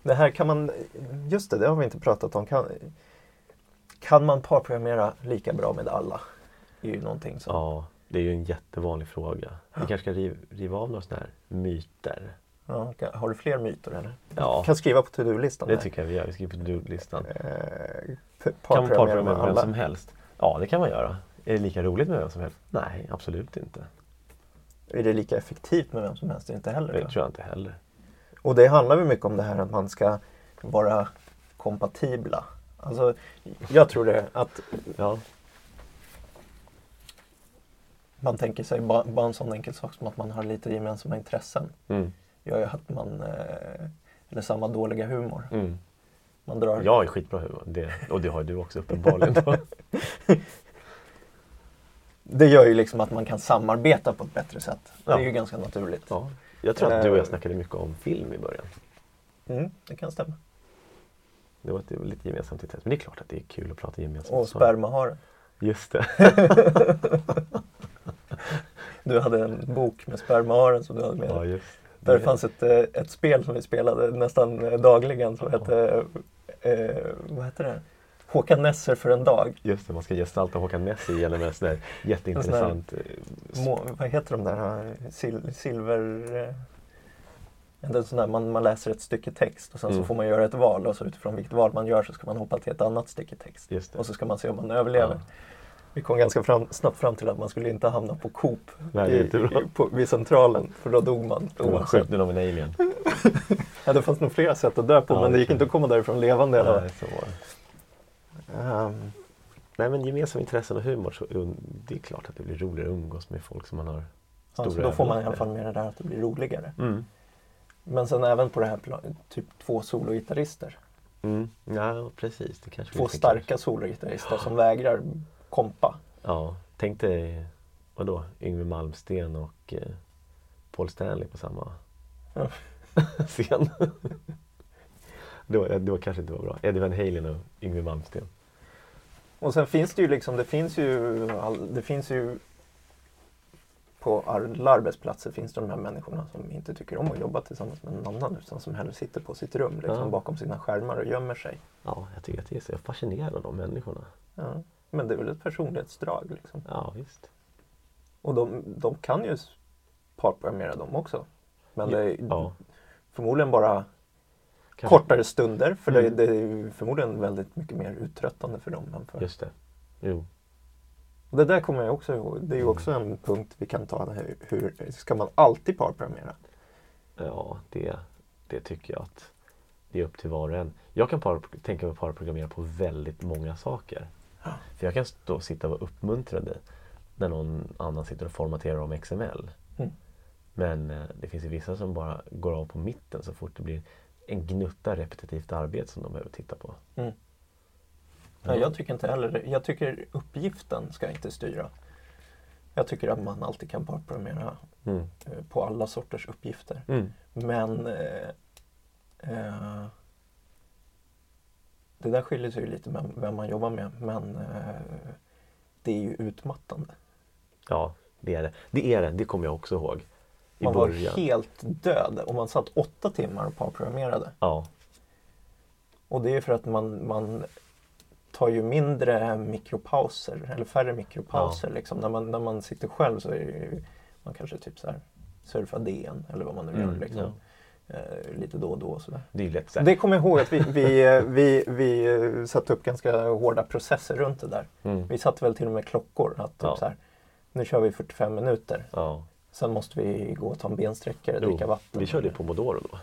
[SPEAKER 2] Det här kan man, just det, det har vi inte pratat om. Kan, kan man parprogrammera lika bra med alla? Det är ju någonting som...
[SPEAKER 1] Ja, det är ju en jättevanlig fråga. Vi kanske ska riva, riva av några sådana här myter.
[SPEAKER 2] Ja, kan- har du fler myter eller?
[SPEAKER 1] Ja,
[SPEAKER 2] kan skriva på to-do-listan.
[SPEAKER 1] det
[SPEAKER 2] här.
[SPEAKER 1] tycker jag vi gör. Vi skriver på to-do-listan.
[SPEAKER 2] Eh,
[SPEAKER 1] Kan man
[SPEAKER 2] parprogrammera med
[SPEAKER 1] vem
[SPEAKER 2] alla.
[SPEAKER 1] som helst? Ja, det kan man göra. Är det lika roligt med vem som helst? Nej, absolut inte.
[SPEAKER 2] Är det lika effektivt med vem som helst? Inte heller.
[SPEAKER 1] Det tror jag inte heller.
[SPEAKER 2] Och det handlar ju mycket om det här att man ska vara kompatibla. Alltså, jag tror det att
[SPEAKER 1] Ja,
[SPEAKER 2] man tänker sig bara, bara en sån enkel sak som att man har lite gemensamma intressen.
[SPEAKER 1] mm.
[SPEAKER 2] gör ju att man, eh, eller samma dåliga humor.
[SPEAKER 1] Mm.
[SPEAKER 2] Man drar,
[SPEAKER 1] Jag är skitbra humor. Det, och det har du också uppenbarligen. <laughs>
[SPEAKER 2] Det gör ju liksom att man kan samarbeta på ett bättre sätt. Det
[SPEAKER 1] Ja.
[SPEAKER 2] är ju ganska naturligt.
[SPEAKER 1] Ja. Jag tror att du och jag
[SPEAKER 2] Eh.
[SPEAKER 1] snackade mycket om film i början.
[SPEAKER 2] Mm, det kan stämma.
[SPEAKER 1] Det var ett, lite gemensamt intresse. Men det är klart att det är kul att prata gemensamt.
[SPEAKER 2] Och spermaharen.
[SPEAKER 1] Just det. <laughs>
[SPEAKER 2] Du hade en bok med spermaharen som du hade med
[SPEAKER 1] Ja,
[SPEAKER 2] dig.
[SPEAKER 1] just
[SPEAKER 2] Där
[SPEAKER 1] det.
[SPEAKER 2] fanns ett, eh, ett spel som vi spelade nästan eh, dagligen som hette, eh, vad heter det? Håkan Nesser för en dag.
[SPEAKER 1] Just det, man ska gestalta Håkan Nessie genom en sån där jätteintressant... eh,
[SPEAKER 2] Må, vad heter de där? eh, Sil, silver... eh, är sån där, man, man läser ett stycke text och sen
[SPEAKER 1] Mm.
[SPEAKER 2] så får man göra ett val och så utifrån vilket val man gör så ska man hoppa till ett annat stycke text. Och så ska man se om man överlever.
[SPEAKER 1] Ja.
[SPEAKER 2] Vi kom ganska fram, snabbt fram till att man skulle inte hamna på Coop
[SPEAKER 1] Nej, bra.
[SPEAKER 2] i, på, vid centralen för då dog man.
[SPEAKER 1] Nu har vi en alien. <laughs>
[SPEAKER 2] Ja, det fanns nog flera sätt att dö på
[SPEAKER 1] Ja,
[SPEAKER 2] men det gick inte att komma därifrån levande. i.
[SPEAKER 1] Nej, så var det.
[SPEAKER 2] Ehm,
[SPEAKER 1] Nej, men gemensamma intressen och humor, så, um, det är klart att det blir roligare att umgås med folk som man har stora
[SPEAKER 2] då får man i alla fall med det där att det blir roligare.
[SPEAKER 1] Mm.
[SPEAKER 2] Men sen även på det här typ två sologitarrister.
[SPEAKER 1] Mm. Ja, precis. Det kanske
[SPEAKER 2] Två starka sologitarrister som vägrar kompa.
[SPEAKER 1] Ja, tänk dig, vadå, Yngwie Malmsten och eh, Paul Stanley på samma
[SPEAKER 2] Ja. <laughs>
[SPEAKER 1] scen. <laughs> det, var, det var kanske inte var bra. Eddie Van Halen och Yngwie Malmsten.
[SPEAKER 2] Och sen finns det ju liksom, det finns ju, det finns ju på alla arbetsplatser finns det de här människorna som inte tycker om att jobba tillsammans med någon annan utan som hellre sitter på sitt rum liksom,
[SPEAKER 1] Ja.
[SPEAKER 2] bakom sina skärmar och gömmer sig.
[SPEAKER 1] Ja, jag tycker att det är så fascinerande de människorna.
[SPEAKER 2] Ja. Men det är väl ett personlighetsdrag liksom.
[SPEAKER 1] Ja, visst.
[SPEAKER 2] Och de, de kan ju parprogrammera dem också. Men det är
[SPEAKER 1] Ja,
[SPEAKER 2] förmodligen bara kortare stunder för
[SPEAKER 1] Mm.
[SPEAKER 2] det, det är förmodligen väldigt mycket mer uttröttande för dem. Än för.
[SPEAKER 1] Just det. Jo.
[SPEAKER 2] Och det där kommer jag också ihåg. Det är ju också en punkt vi kan ta. Hur, hur ska man alltid parprogrammera?
[SPEAKER 1] Ja, det, det tycker jag att det är upp till var och en. Jag kan para, tänka mig att programmera på väldigt många saker.
[SPEAKER 2] Ja.
[SPEAKER 1] För jag kan stå och sitta och vara uppmuntrande när någon annan sitter och formaterar om XML.
[SPEAKER 2] Mm.
[SPEAKER 1] Men eh, det finns ju vissa som bara går av på mitten så fort det blir en gnutta repetitivt arbete som de behöver titta på.
[SPEAKER 2] Mm. Ja, jag tycker inte heller. Jag tycker uppgiften ska inte styra. Jag tycker att man alltid kan parprogrammera
[SPEAKER 1] Mm.
[SPEAKER 2] eh, på alla sorters uppgifter.
[SPEAKER 1] Mm.
[SPEAKER 2] Men eh, eh, det där skiljer sig lite med vem man jobbar med. Men eh, det är ju utmattande.
[SPEAKER 1] Ja, det är det. Det är det, det kommer jag också ihåg.
[SPEAKER 2] Man var
[SPEAKER 1] början.
[SPEAKER 2] helt död och man satt åtta timmar och parprogrammerade.
[SPEAKER 1] Ja,
[SPEAKER 2] Och det är för att man, man tar ju mindre mikropauser, eller färre mikropauser. Liksom. När, man, när man sitter själv så är det ju, man kanske typ så här surfar DN eller vad man nu gör.
[SPEAKER 1] Mm,
[SPEAKER 2] Liksom. eh, lite då och då. Och sådär.
[SPEAKER 1] Det är lätt.
[SPEAKER 2] Det kommer jag ihåg att vi, vi, eh, vi, vi eh, satte upp ganska hårda processer runt det där.
[SPEAKER 1] Mm.
[SPEAKER 2] Vi satte väl till och med klockor. Att typ
[SPEAKER 1] Ja.
[SPEAKER 2] så här, nu kör vi 45 minuter.
[SPEAKER 1] Ja.
[SPEAKER 2] Sen måste vi gå och ta en bensträckare,
[SPEAKER 1] Jo,
[SPEAKER 2] dricka vatten.
[SPEAKER 1] Vi körde pomodoro då.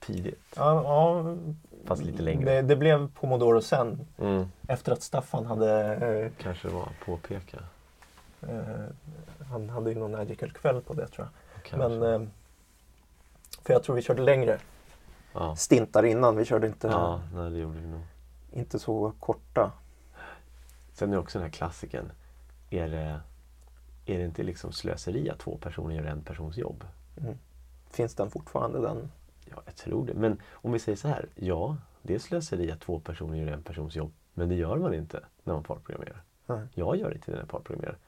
[SPEAKER 1] Tidigt.
[SPEAKER 2] Ja, ja,
[SPEAKER 1] Fast lite längre.
[SPEAKER 2] Det, det blev pomodoro sen.
[SPEAKER 1] Mm.
[SPEAKER 2] Efter att Staffan hade eh,
[SPEAKER 1] Kanske var påpeka.
[SPEAKER 2] eh, Han hade ju någon magical kväll på det tror jag.
[SPEAKER 1] Kanske.
[SPEAKER 2] Men, eh, för jag tror vi körde längre
[SPEAKER 1] ja.
[SPEAKER 2] stintar innan. Vi körde inte,
[SPEAKER 1] ja, nej
[SPEAKER 2] inte så korta.
[SPEAKER 1] Sen är också den här klassiken. Är det, är det inte liksom slöseri att två personer gör en persons jobb?
[SPEAKER 2] Mm. Finns den fortfarande den?
[SPEAKER 1] Ja, jag tror det. Men om vi säger så här. Ja, det är slöseri att två personer gör en persons jobb. Men det gör man inte när man parprogrammerar.
[SPEAKER 2] Nej.
[SPEAKER 1] Jag gör inte det när jag parprogrammerar.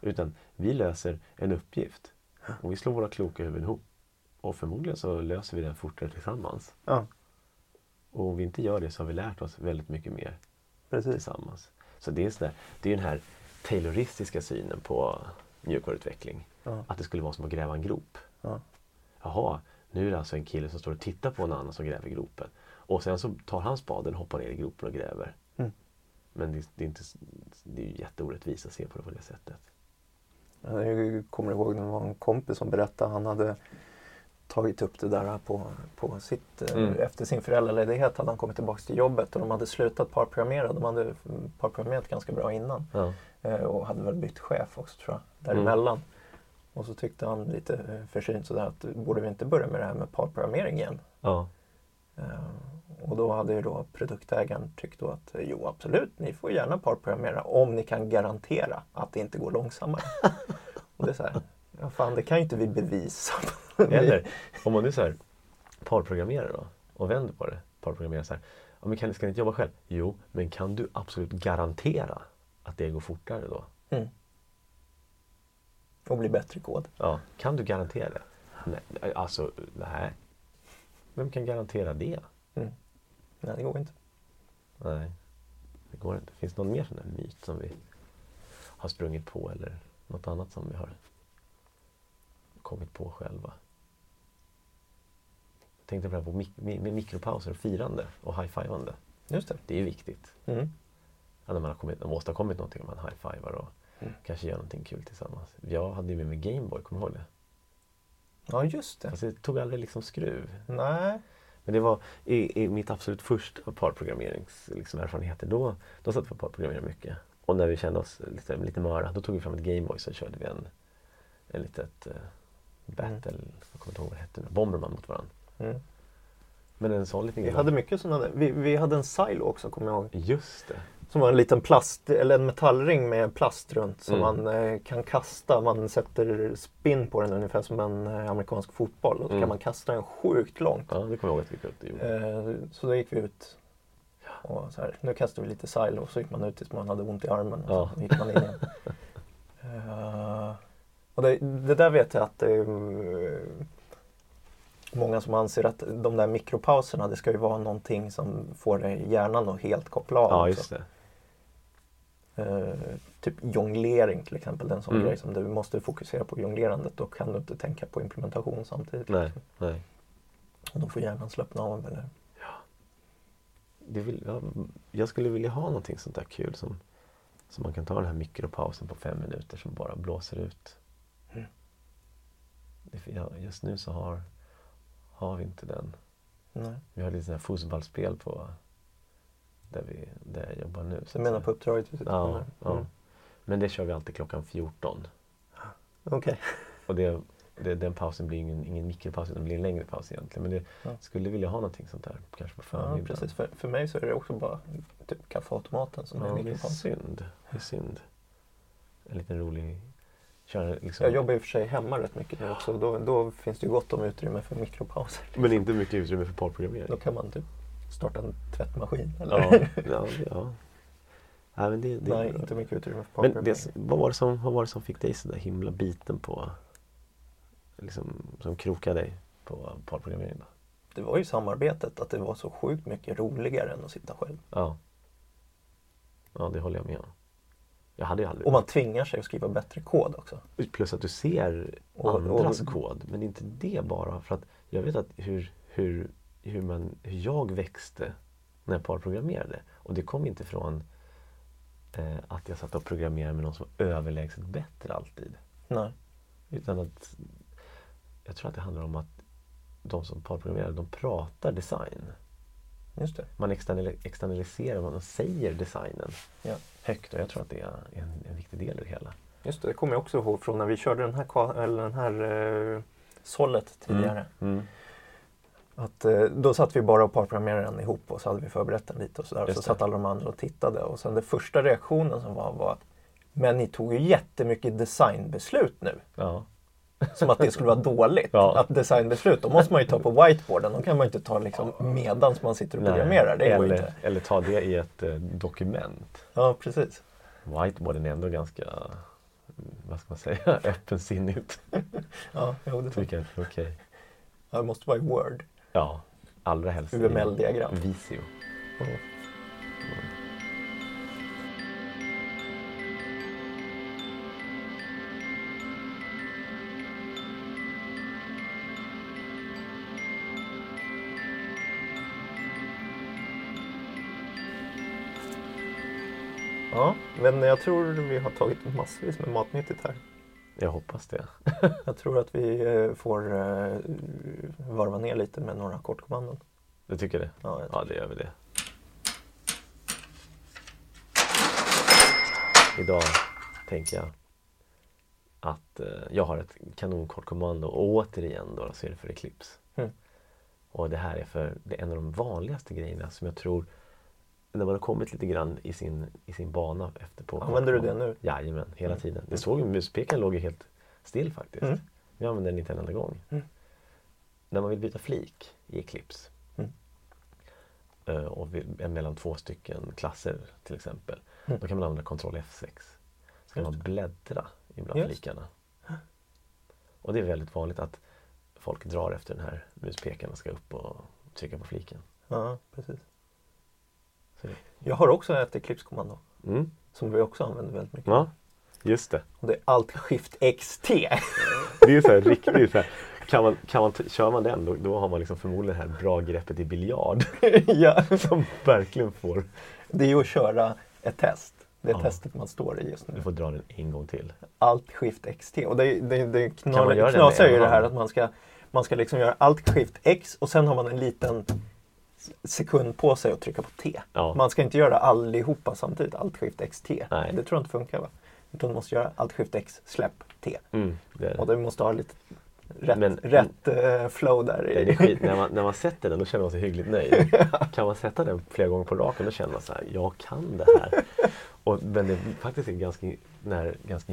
[SPEAKER 1] Utan vi löser en uppgift. Och vi slår våra kloka huvuden ihop. Och förmodligen så löser vi den fortare tillsammans.
[SPEAKER 2] Ja,
[SPEAKER 1] Och om vi inte gör det så har vi lärt oss väldigt mycket mer
[SPEAKER 2] precis.
[SPEAKER 1] tillsammans. Så det är, sådär, det är den här tayloristiska synen på mjukvaruutveckling.
[SPEAKER 2] Ja.
[SPEAKER 1] Att det skulle vara som att gräva en grop.
[SPEAKER 2] Ja.
[SPEAKER 1] Jaha, nu är det alltså en kille som står och tittar på en annan som gräver gropen. Och sen så tar han spaden och hoppar ner i gropen och gräver.
[SPEAKER 2] Mm.
[SPEAKER 1] Men det, det är inte, det är ju jätteorättvist att se på det på det sättet.
[SPEAKER 2] Jag kommer ihåg när det var en kompis som berättade han hade tagit upp det där på, på sitt, eh,
[SPEAKER 1] Mm.
[SPEAKER 2] efter sin föräldraledighet hade han kommit tillbaka till jobbet och de hade slutat parprogrammera. De hade parprogrammerat ganska bra innan
[SPEAKER 1] Ja.
[SPEAKER 2] Eh, och hade väl bytt chef också tror jag,
[SPEAKER 1] Mm.
[SPEAKER 2] däremellan. Och så tyckte han lite eh, försynt sådär att borde vi inte börja med det här med parprogrammering igen?
[SPEAKER 1] Ja.
[SPEAKER 2] Eh, Och då hade ju då produktägaren tyckt då att jo absolut, ni får gärna parprogrammera om ni kan garantera att det inte går långsammare. <laughs> och det är så här, ja fan det kan ju inte vi bevisa. <laughs>
[SPEAKER 1] Eller om man nu så här parprogrammerar då och vänder på det. Parprogrammerar så här. Ja, men kan, ska ni inte jobba själv? Jo, men kan du absolut garantera att det går fortare då?
[SPEAKER 2] Mm. Och bli bättre kod.
[SPEAKER 1] Ja, kan du garantera det? Nej, alltså, nej. Vem kan garantera det?
[SPEAKER 2] Mm. Nej, det går inte.
[SPEAKER 1] Nej, det går inte. Finns det någon mer sån där myt som vi har sprungit på eller något annat som vi har kommit på själva? Jag tänkte på det här på mik- mikropauser och firande och high-fivande.
[SPEAKER 2] Just det.
[SPEAKER 1] Det är viktigt.
[SPEAKER 2] Mm.
[SPEAKER 1] När man har kommit, åstadkommit någonting, man high-fivar och
[SPEAKER 2] Mm.
[SPEAKER 1] kanske gör någonting kul tillsammans. Jag hade ju med mig Gameboy, kommer du ihåg det?
[SPEAKER 2] Ja, just det.
[SPEAKER 1] Fast det tog aldrig liksom skruv.
[SPEAKER 2] Nej.
[SPEAKER 1] Men det var i, i mitt absolut första parprogrammerings liksom, erfarenheter. Då, då satt vi och parprogrammerade mycket. Och när vi kände oss lite, lite möra, då tog vi fram ett Gameboy så körde vi en, en litet uh, battle, jag kommer inte ihåg vad det hette nu, Bomberman mot varandra.
[SPEAKER 2] Mm.
[SPEAKER 1] Men en sån liten
[SPEAKER 2] Vi
[SPEAKER 1] grej.
[SPEAKER 2] hade mycket sådana där. Vi, vi hade en silo också, kommer jag ihåg.
[SPEAKER 1] Just det.
[SPEAKER 2] Som var en liten plast, eller en metallring med plast runt som
[SPEAKER 1] Mm.
[SPEAKER 2] man eh, kan kasta. Man sätter spin på den ungefär som en eh, amerikansk fotboll och så
[SPEAKER 1] Mm.
[SPEAKER 2] kan man kasta den sjukt långt.
[SPEAKER 1] Ja, det kommer jag ihåg att vi gick ut.
[SPEAKER 2] Eh, så då gick vi ut och så här, nu kastar vi lite silo och så gick man ut tills man hade ont i armen och
[SPEAKER 1] Ja.
[SPEAKER 2] så <laughs> gick man in igen. Eh, och det, det där vet jag att eh, många som anser att de där mikropauserna det ska ju vara någonting som får dig hjärnan att helt koppla av.
[SPEAKER 1] Ja, just det.
[SPEAKER 2] Eh, typ jonglering till exempel, det är en sån
[SPEAKER 1] Mm.
[SPEAKER 2] grej som du måste fokusera på jonglerandet. Då kan du inte tänka på implementation samtidigt.
[SPEAKER 1] Nej, nej.
[SPEAKER 2] Och då får hjärnan slappna av. Eller?
[SPEAKER 1] Det vill, ja, jag skulle vilja ha någonting sånt där kul som, som man kan ta den här mikropausen på fem minuter som bara blåser ut.
[SPEAKER 2] Mm.
[SPEAKER 1] Det, ja, just nu så har, har vi inte den.
[SPEAKER 2] Nej.
[SPEAKER 1] Vi har lite sådana här fotbollsspel på där, vi, där jag jobbar nu. så
[SPEAKER 2] Du menar på uppdraget
[SPEAKER 1] Ja, ja.
[SPEAKER 2] Mm.
[SPEAKER 1] Men det kör vi alltid klockan 14.
[SPEAKER 2] Okej.
[SPEAKER 1] Och det, det, den pausen blir ingen, ingen mikropaus utan det blir en längre paus egentligen. Men det
[SPEAKER 2] Ja.
[SPEAKER 1] skulle vilja ha någonting sånt där. Kanske på
[SPEAKER 2] Ja,
[SPEAKER 1] förmiddagen.
[SPEAKER 2] precis. För, för mig så är det också bara typ kaffeautomaten som är
[SPEAKER 1] Ja, det är
[SPEAKER 2] mikropaus.
[SPEAKER 1] synd. Det är synd. En liten rolig... Liksom...
[SPEAKER 2] Jag jobbar i och för sig hemma rätt mycket nu också. Då, då finns det ju gott om utrymme för mikropauser.
[SPEAKER 1] Men inte mycket utrymme för
[SPEAKER 2] Då
[SPEAKER 1] parprogrammering.
[SPEAKER 2] kan man typ starta en tvättmaskin. Eller?
[SPEAKER 1] Ja, ja, ja. ja men det, det,
[SPEAKER 2] Nej, inte mycket utrymme för
[SPEAKER 1] Men det, vad, var det som, vad var det som fick dig så där himla biten på... Liksom, som krokade dig på parprogrammering då?
[SPEAKER 2] Det var ju samarbetet, att det var så sjukt mycket roligare än att sitta själv.
[SPEAKER 1] Ja. Ja, det håller jag med om. Jag hade ju aldrig...
[SPEAKER 2] Och man tvingar sig att skriva bättre kod också.
[SPEAKER 1] Plus att du ser
[SPEAKER 2] Och-
[SPEAKER 1] andras
[SPEAKER 2] och-
[SPEAKER 1] kod. Men inte det bara. För att jag vet att hur, hur, hur, man, hur jag växte när jag parprogrammerade. Och det kom inte från eh, att jag satt och programmerade med någon som var överlägset bättre alltid.
[SPEAKER 2] Nej.
[SPEAKER 1] Utan att jag tror att det handlar om att de som parprogrammerar, de pratar design.
[SPEAKER 2] Just det.
[SPEAKER 1] Man external, externaliserar, man säger designen
[SPEAKER 2] Ja.
[SPEAKER 1] högt och jag tror att det är en, en viktig del i det hela.
[SPEAKER 2] Just det, det kommer jag också ihåg från när vi körde den här, eller den här eh, sållet tidigare.
[SPEAKER 1] Mm.
[SPEAKER 2] Att, eh, då satt vi bara och parprogrammerade den ihop och så hade vi förberett den lite och sådär.
[SPEAKER 1] Just
[SPEAKER 2] Så satt alla de andra och tittade och sen den första reaktionen som var var att Men ni tog ju jättemycket designbeslut nu.
[SPEAKER 1] Ja.
[SPEAKER 2] Som att det skulle vara dåligt. <laughs>
[SPEAKER 1] Ja.
[SPEAKER 2] Att designbeslut, då måste man ju ta på whiteboarden. De kan man ju inte ta liksom medans man sitter och programmerar. Ju
[SPEAKER 1] eller,
[SPEAKER 2] inte.
[SPEAKER 1] eller ta det i ett eh, dokument.
[SPEAKER 2] Ja, precis.
[SPEAKER 1] Whiteboarden är ändå ganska, vad ska man säga, <laughs> öppensinnigt.
[SPEAKER 2] Ja, jo, det,
[SPEAKER 1] Tycker jag
[SPEAKER 2] ja, det måste vara i Word.
[SPEAKER 1] Ja, allra helst
[SPEAKER 2] UML-diagram.
[SPEAKER 1] Visio.
[SPEAKER 2] Mm. Ja, men jag tror vi har tagit massvis med matnyttigt här.
[SPEAKER 1] Jag hoppas det. <laughs>
[SPEAKER 2] Jag tror att vi eh, får eh, varva ner lite med några kortkommandon.
[SPEAKER 1] Du tycker det?
[SPEAKER 2] Ja, tror-
[SPEAKER 1] Ja, det gör vi det. Idag tänker jag att eh, jag har ett kanonkortkommando och återigen då så är det för Eclipse.
[SPEAKER 2] Mm.
[SPEAKER 1] Och det här är för det är en av de vanligaste grejerna som jag tror när man har kommit lite grann i sin, i sin bana efter på
[SPEAKER 2] Använder du det nu?
[SPEAKER 1] Jajamän, hela
[SPEAKER 2] Mm.
[SPEAKER 1] tiden. Det såg muspekaren låg ju helt still faktiskt.
[SPEAKER 2] Mm.
[SPEAKER 1] Jag använder den inte en enda gång.
[SPEAKER 2] Mm.
[SPEAKER 1] När man vill byta flik i Eclipse
[SPEAKER 2] Mm.
[SPEAKER 1] eh, och mellan två stycken klasser till exempel.
[SPEAKER 2] Mm.
[SPEAKER 1] Då kan man använda Ctrl F6. Så kan man bläddra ibland
[SPEAKER 2] Just.
[SPEAKER 1] flikarna. Och det är väldigt vanligt att folk drar efter den här muspekaren och ska upp och trycka på fliken.
[SPEAKER 2] Ja, precis. Jag har också ett Eclipse-kommando
[SPEAKER 1] mm.
[SPEAKER 2] som vi också använder väldigt mycket.
[SPEAKER 1] Ja, just det.
[SPEAKER 2] Och det är Alt Shift XT. <laughs>
[SPEAKER 1] Det är så här riktigt så här. Kan man, kan man, kör man den då, då har man liksom förmodligen det här bra greppet i biljard. <laughs>
[SPEAKER 2] ja. <laughs>
[SPEAKER 1] Som verkligen får,
[SPEAKER 2] Det är ju att köra ett test. Det är
[SPEAKER 1] Ja.
[SPEAKER 2] testet man står i just
[SPEAKER 1] du
[SPEAKER 2] nu.
[SPEAKER 1] får dra den en gång till.
[SPEAKER 2] Alt Shift XT. Och det, det, det är ju det här att man ska, man ska liksom göra Alt Shift X och sen har man en liten sekund på sig att trycka på T.
[SPEAKER 1] Ja.
[SPEAKER 2] Man ska inte göra allihopa samtidigt, Alt Shift XT.
[SPEAKER 1] Nej.
[SPEAKER 2] Det tror jag inte funkar va? Utan du måste göra Alt Shift X, släpp T.
[SPEAKER 1] Mm, det det.
[SPEAKER 2] Och du måste ha lite rätt,
[SPEAKER 1] Men-
[SPEAKER 2] rätt eh, flow där. I.
[SPEAKER 1] skit. När, man, när man sätter den då känner man sig hyggligt nöjd. <laughs> Kan man sätta den flera gånger på raken då känner man så här, jag kan det här. Och, men det är faktiskt ganska, när, ganska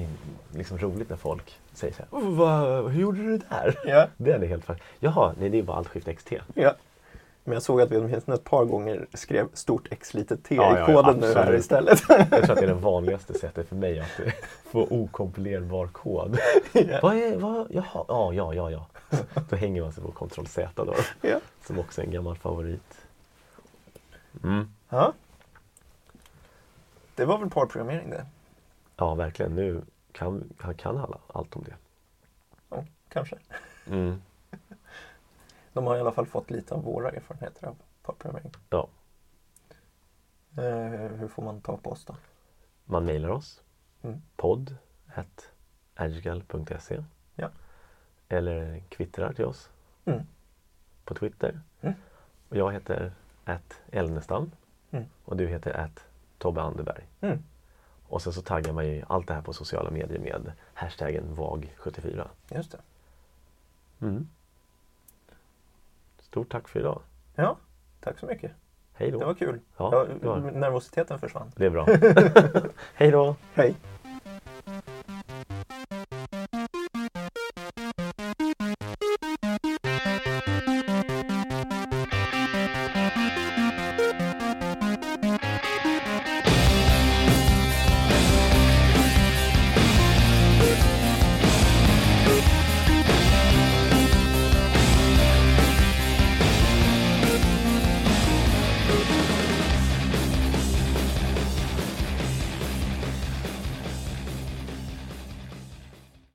[SPEAKER 1] liksom roligt när folk säger så här, "Oh, vad, hur gjorde du det där?
[SPEAKER 2] Ja,
[SPEAKER 1] Det är helt faktiskt. Jaha, nej det är bara Alt Shift XT.
[SPEAKER 2] ja. Men jag såg att vi åtminstone ett par gånger skrev stort X litet T
[SPEAKER 1] Ja,
[SPEAKER 2] i
[SPEAKER 1] ja,
[SPEAKER 2] koden nu här istället.
[SPEAKER 1] Jag tror att det är det vanligaste sättet för mig att <laughs> få okompilerbar kod.
[SPEAKER 2] ja.
[SPEAKER 1] Vad är, vad, jaha, ja, ja, ja, ja. Då hänger man sig på Ctrl Z då,
[SPEAKER 2] Ja.
[SPEAKER 1] som också är en gammal favorit. Mm.
[SPEAKER 2] ja. Det var väl parprogrammering det.
[SPEAKER 1] Ja, verkligen. Nu kan, kan, kan alla allt om det.
[SPEAKER 2] Ja, kanske.
[SPEAKER 1] Mm.
[SPEAKER 2] De har i alla fall fått lite av våra erfarenheter av parprogrammering.
[SPEAKER 1] Ja.
[SPEAKER 2] Eh, hur får man ta på oss då?
[SPEAKER 1] Man mejlar oss.
[SPEAKER 2] Mm.
[SPEAKER 1] podd agile.se
[SPEAKER 2] Ja.
[SPEAKER 1] Eller kvittrar till oss
[SPEAKER 2] Mm.
[SPEAKER 1] på Twitter.
[SPEAKER 2] Mm.
[SPEAKER 1] Och jag heter Elnestam
[SPEAKER 2] Mm.
[SPEAKER 1] och du heter att Tobbe Anderberg.
[SPEAKER 2] Mm.
[SPEAKER 1] Och sen så taggar man ju allt det här på sociala medier med hashtaggen VAG74.
[SPEAKER 2] Just det.
[SPEAKER 1] Mm. Stort tack för idag.
[SPEAKER 2] Ja, tack så mycket.
[SPEAKER 1] Hej då.
[SPEAKER 2] Det var kul. Ja,
[SPEAKER 1] det var-
[SPEAKER 2] nervositeten försvann.
[SPEAKER 1] det är bra. <laughs> Hej då.
[SPEAKER 2] Hej.